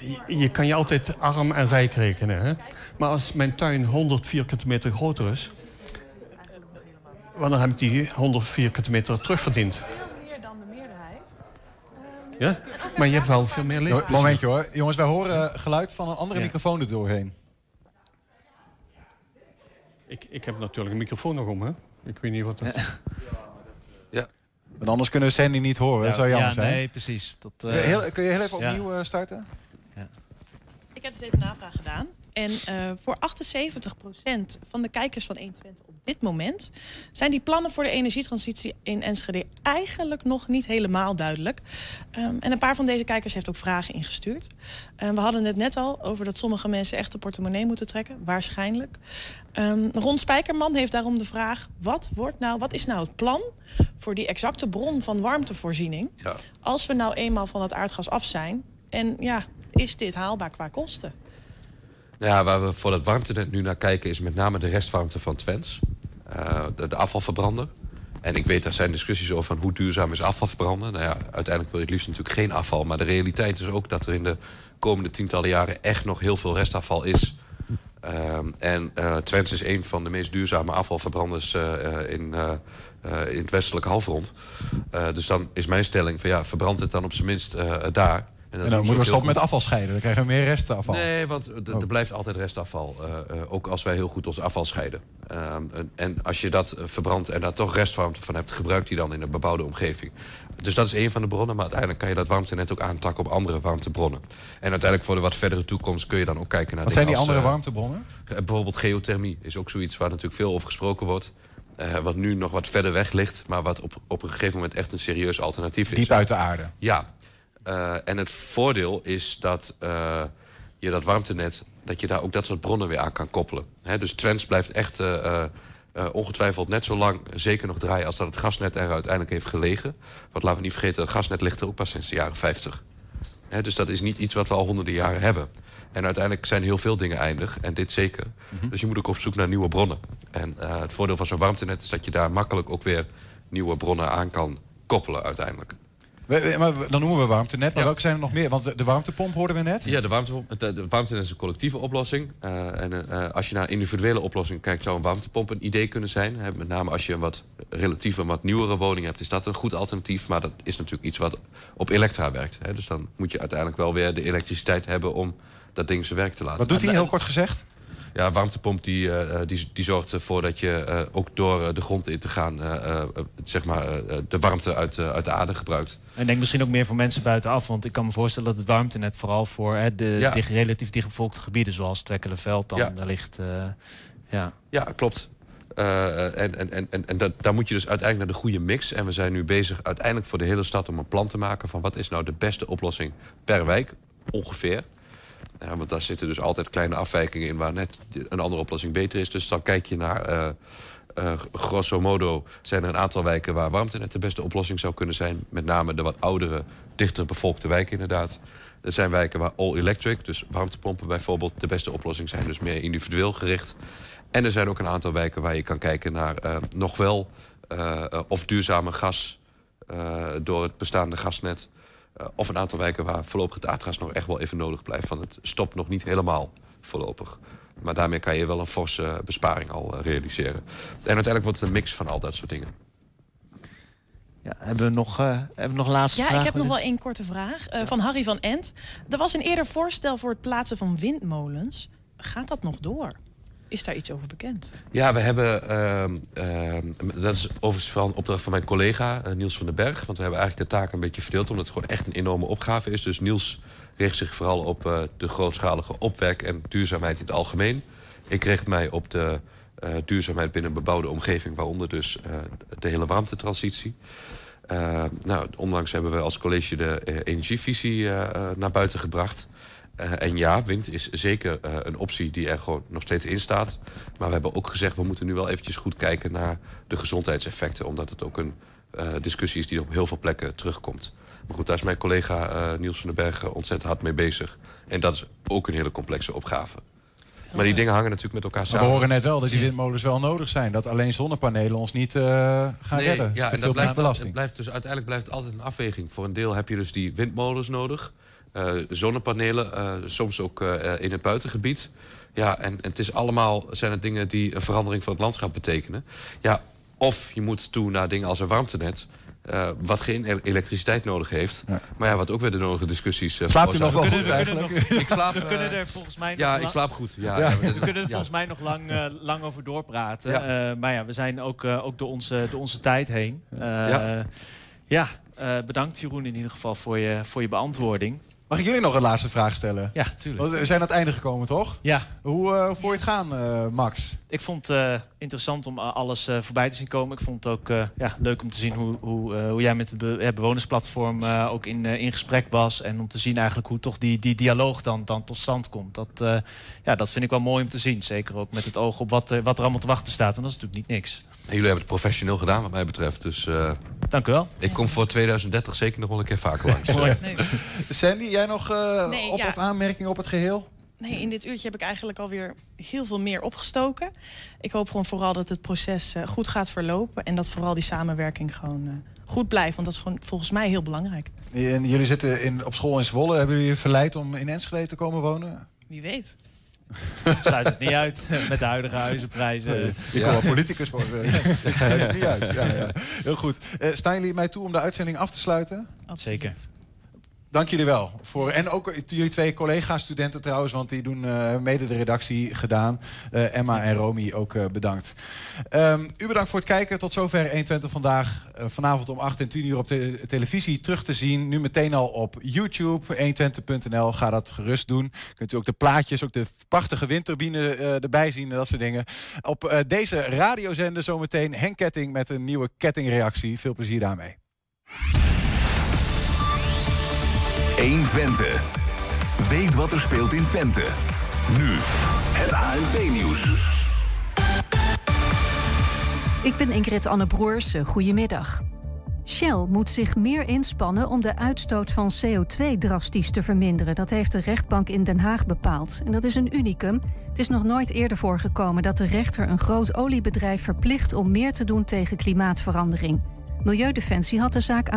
Je, je kan je altijd arm en rijk rekenen. Hè? Maar als mijn tuin 100 vierkante meter groter is... dan heb ik die 100 vierkante meter terugverdiend. Ja? Maar je hebt wel veel meer leefplezier. Momentje hoor. Jongens, wij horen eh, geluid van een andere Ja. microfoon er doorheen. Ik, ik heb natuurlijk een microfoon nog om, hè? Ik weet niet wat dat... Ja. Want anders kunnen we Sandy niet horen. dat zou jammer ja, zijn. nee, precies. Dat, eh, Heel- kun je heel even ja. opnieuw eh, starten? Ik heb dus even navraag gedaan. En eh, voor 78% van de kijkers van 120 op dit moment zijn die plannen voor de energietransitie in Enschede eigenlijk nog niet helemaal duidelijk. Ehm, en een paar van deze kijkers heeft ook vragen ingestuurd. En we hadden het net al over dat sommige mensen echt de portemonnee moeten trekken, waarschijnlijk. Ehm, Ron Spijkerman heeft daarom de vraag: wat, wordt nou, wat is nou het plan voor die exacte bron van warmtevoorziening Ja. als we nou eenmaal van het aardgas af zijn? En ja, is dit haalbaar qua kosten? Ja, waar we voor het warmtenet nu naar kijken is met name de restwarmte van Twents. Eh, de, de afvalverbrander. En ik weet, er zijn discussies over van hoe duurzaam is afval verbranden. Nou ja, uiteindelijk wil je het liefst natuurlijk geen afval. Maar de realiteit is ook dat er in de komende tientallen jaren echt nog heel veel restafval is. Ehm, en eh Twents is een van de meest duurzame afvalverbranders eh, in, in het westelijke halfrond. Dus dan is mijn stelling van ja, verbrand het dan op zijn minst daar. En dan moeten we stoppen met afval scheiden. Dan krijgen we meer restafval. Nee, want er- er blijft altijd restafval. eh, eh, ook als wij heel goed ons afval scheiden. Ehm, en, en als je dat eh, verbrandt en daar toch restwarmte van hebt... gebruik die dan in een bebouwde omgeving. Dus dat is één van de bronnen. Maar uiteindelijk kan je dat warmtenet ook aantakken op andere warmtebronnen. En uiteindelijk voor de wat verdere toekomst kun je dan ook kijken naar Wat zijn die andere warmtebronnen? bijvoorbeeld geothermie is ook zoiets waar natuurlijk veel over gesproken wordt. Wat nu nog wat verder weg ligt, maar wat op, op een gegeven moment echt een serieus alternatief is. Diep uit de aarde. Ja. Eh, en het voordeel is dat eh, je dat warmtenet, dat je daar ook dat soort bronnen weer aan kan koppelen. Hè, dus Twents blijft echt eh, ongetwijfeld net zo lang zeker nog draaien als dat het gasnet er uiteindelijk heeft gelegen. Want laten we niet vergeten, het gasnet ligt er ook pas sinds de jaren 50. Hè, dus dat is niet iets wat we al honderden jaren hebben. En uiteindelijk zijn heel veel dingen eindig, en dit zeker. Dus je moet ook op zoek naar nieuwe bronnen. En het voordeel van zo'n warmtenet is dat je daar makkelijk ook weer nieuwe bronnen aan kan koppelen uiteindelijk. We- maar dan noemen we warmtenet. Maar welke zijn er nog meer? Want de, warmtepomp hoorden we net. Ja, de, warmtepomp, de, de warmtenet is een collectieve oplossing. Eh, en eh, als je naar individuele oplossing kijkt, zou een warmtepomp een idee kunnen zijn. Hè, met name als je een wat relatief een wat nieuwere woning hebt, is dat een goed alternatief. Maar dat is natuurlijk iets wat op elektra werkt. Hè. Dus dan moet je uiteindelijk wel weer de elektriciteit hebben om dat ding zijn werk te laten. Wat doet hij heel kort gezegd? Ja, warmtepomp die, eh, die, die zorgt ervoor dat je eh, ook door eh, de grond in te gaan... eh, eh, zeg maar, eh, de warmte uit, eh, uit de aarde gebruikt. En denk misschien ook meer voor mensen buitenaf. Want ik kan me voorstellen dat het warmtenet vooral voor hè, de Ja. dicht- relatief dichtbevolkte gebieden... zoals Twekkelenveld dan Ja. ligt. eh, ja. Ja, klopt. Eh, en en, en, en, en dat, daar moet je dus uiteindelijk naar de goede mix. En we zijn nu bezig uiteindelijk voor de hele stad om een plan te maken... van wat is nou de beste oplossing per wijk, ongeveer. Ja, want daar zitten dus altijd kleine afwijkingen in... waar net een andere oplossing beter is. Dus dan kijk je naar... eh, eh, grosso modo zijn er een aantal wijken waar warmtenet de beste oplossing zou kunnen zijn. Met name de wat oudere, dichter bevolkte wijken inderdaad. Er zijn wijken waar all electric, dus warmtepompen bijvoorbeeld, de beste oplossing zijn. Dus meer individueel gericht. En er zijn ook een aantal wijken waar je kan kijken naar eh, nog wel of duurzame gas door het bestaande gasnet. Eh, of een aantal wijken waar voorlopig het aardgas nog echt wel even nodig blijft. Want het stopt nog niet helemaal voorlopig. Maar daarmee kan je wel een forse besparing al eh, realiseren. En uiteindelijk wordt het een mix van al dat soort dingen. Ja, hebben we nog, eh, hebben we nog laatste Ja, vraag? ik heb nog wel één korte vraag eh, van Harry van Ent. Er was een eerder voorstel voor het plaatsen van windmolens. Gaat dat nog door? Is daar iets over bekend? Ja, we hebben, ehm, ehm, dat is overigens een opdracht van mijn collega eh, Niels van den Berg. Want we hebben eigenlijk de taak een beetje verdeeld, omdat het gewoon echt een enorme opgave is. Dus Niels richt zich vooral op eh, de grootschalige opwek en duurzaamheid in het algemeen. Ik richt mij op de eh, duurzaamheid binnen een bebouwde omgeving... waaronder dus de hele warmtetransitie. Nou, onlangs hebben we als college de energievisie naar buiten gebracht. En ja, wind is zeker een optie die er gewoon nog steeds in staat. Maar we hebben ook gezegd, we moeten nu wel eventjes goed kijken naar de gezondheidseffecten. Omdat het ook een discussie is die op heel veel plekken terugkomt. Maar goed, daar is mijn collega Niels van den Berg ontzettend hard mee bezig. En dat is ook een hele complexe opgave. Maar die dingen hangen natuurlijk met elkaar samen. we horen net wel dat die windmolens wel nodig zijn. Dat alleen zonnepanelen ons niet uh, gaan nee, redden. Ja, en dat blijft, het blijft dus uiteindelijk blijft het altijd een afweging. Voor een deel heb je dus die windmolens nodig. Uh, zonnepanelen, uh, soms ook in het buitengebied. Ja, en, en, het is allemaal zijn het dingen die een verandering van het landschap betekenen. Ja, of je moet toe naar dingen als een warmtenet. Uh, wat geen elektriciteit nodig heeft. Ja. Maar ja, wat ook weer de nodige discussies... Uh, Slaapt u nog wel we goed eigenlijk? Ik slaap, we kunnen er volgens mij Ja, nog ik slaap goed. Ja, ja. We kunnen er volgens mij nog lang, uh, lang over doorpraten. Ja. maar ja, we zijn ook, ook door, onze, door onze tijd heen. ja, ja bedankt Jeroen in ieder geval voor je, voor je beantwoording. Mag ik jullie nog een laatste vraag stellen? Ja, tuurlijk. We zijn aan het einde gekomen, toch? Ja. Hoe uh, voor je het gaan, uh, Max? Ik vond het uh, interessant om alles voorbij te zien komen. Ik vond het ook ja, leuk om te zien hoe, hoe, hoe jij met de be bewonersplatform ook in, in gesprek was. En om te zien eigenlijk hoe toch die, die dialoog dan, dan tot stand komt. Dat, ja, dat vind ik wel mooi om te zien. Zeker ook met het oog op wat, wat er allemaal te wachten staat. En dat is natuurlijk niet niks. En jullie hebben het professioneel gedaan wat mij betreft. Dus, uh, Dank u wel. Ik kom voor 2030 zeker nog wel een keer vaker langs. nee. Sandy, jij nog uh, nee, op- ja. of aanmerkingen op het geheel? Nee, in dit uurtje heb ik eigenlijk alweer heel veel meer opgestoken. Ik hoop gewoon vooral dat het proces uh, goed gaat verlopen. En dat vooral die samenwerking gewoon goed blijft. Want dat is gewoon volgens mij heel belangrijk. En jullie zitten in, op school in Zwolle. Hebben jullie je verleid om in Enschede te komen wonen? Wie weet. Sluit het niet uit met de huidige huizenprijzen. Ik wil wel politicus worden. Sluit het niet uit. Ja, ja. Heel goed. Uh, staan jullie mij toe om de uitzending af te sluiten? Absoluut. Zeker. Dank jullie wel. Voor, en ook jullie twee collega-studenten trouwens, want die doen uh, mede de redactie gedaan. Uh, Emma en Romy ook uh, bedankt. Um, u bedankt voor het kijken. Tot zover 120 vandaag. vanavond om 8 en 10 uur op de televisie terug te zien. Nu meteen al op YouTube, 120.nl. Ga dat gerust doen. Kunt u ook de plaatjes, ook de prachtige windturbine erbij zien en dat soort dingen. Op deze radiozender zometeen Henk Ketting met een nieuwe kettingreactie. Veel plezier daarmee. 1 Twente. Weet wat er speelt in Twente. Nu, het ANP-nieuws. Ik ben Ingrid Anne Broers. Goedemiddag. Shell moet zich meer inspannen om de uitstoot van CO2 drastisch te verminderen. Dat heeft de rechtbank in Den Haag bepaald. En dat is een unicum. Het is nog nooit eerder voorgekomen dat de rechter een groot oliebedrijf verplicht om meer te doen tegen klimaatverandering. Milieudefensie had de zaak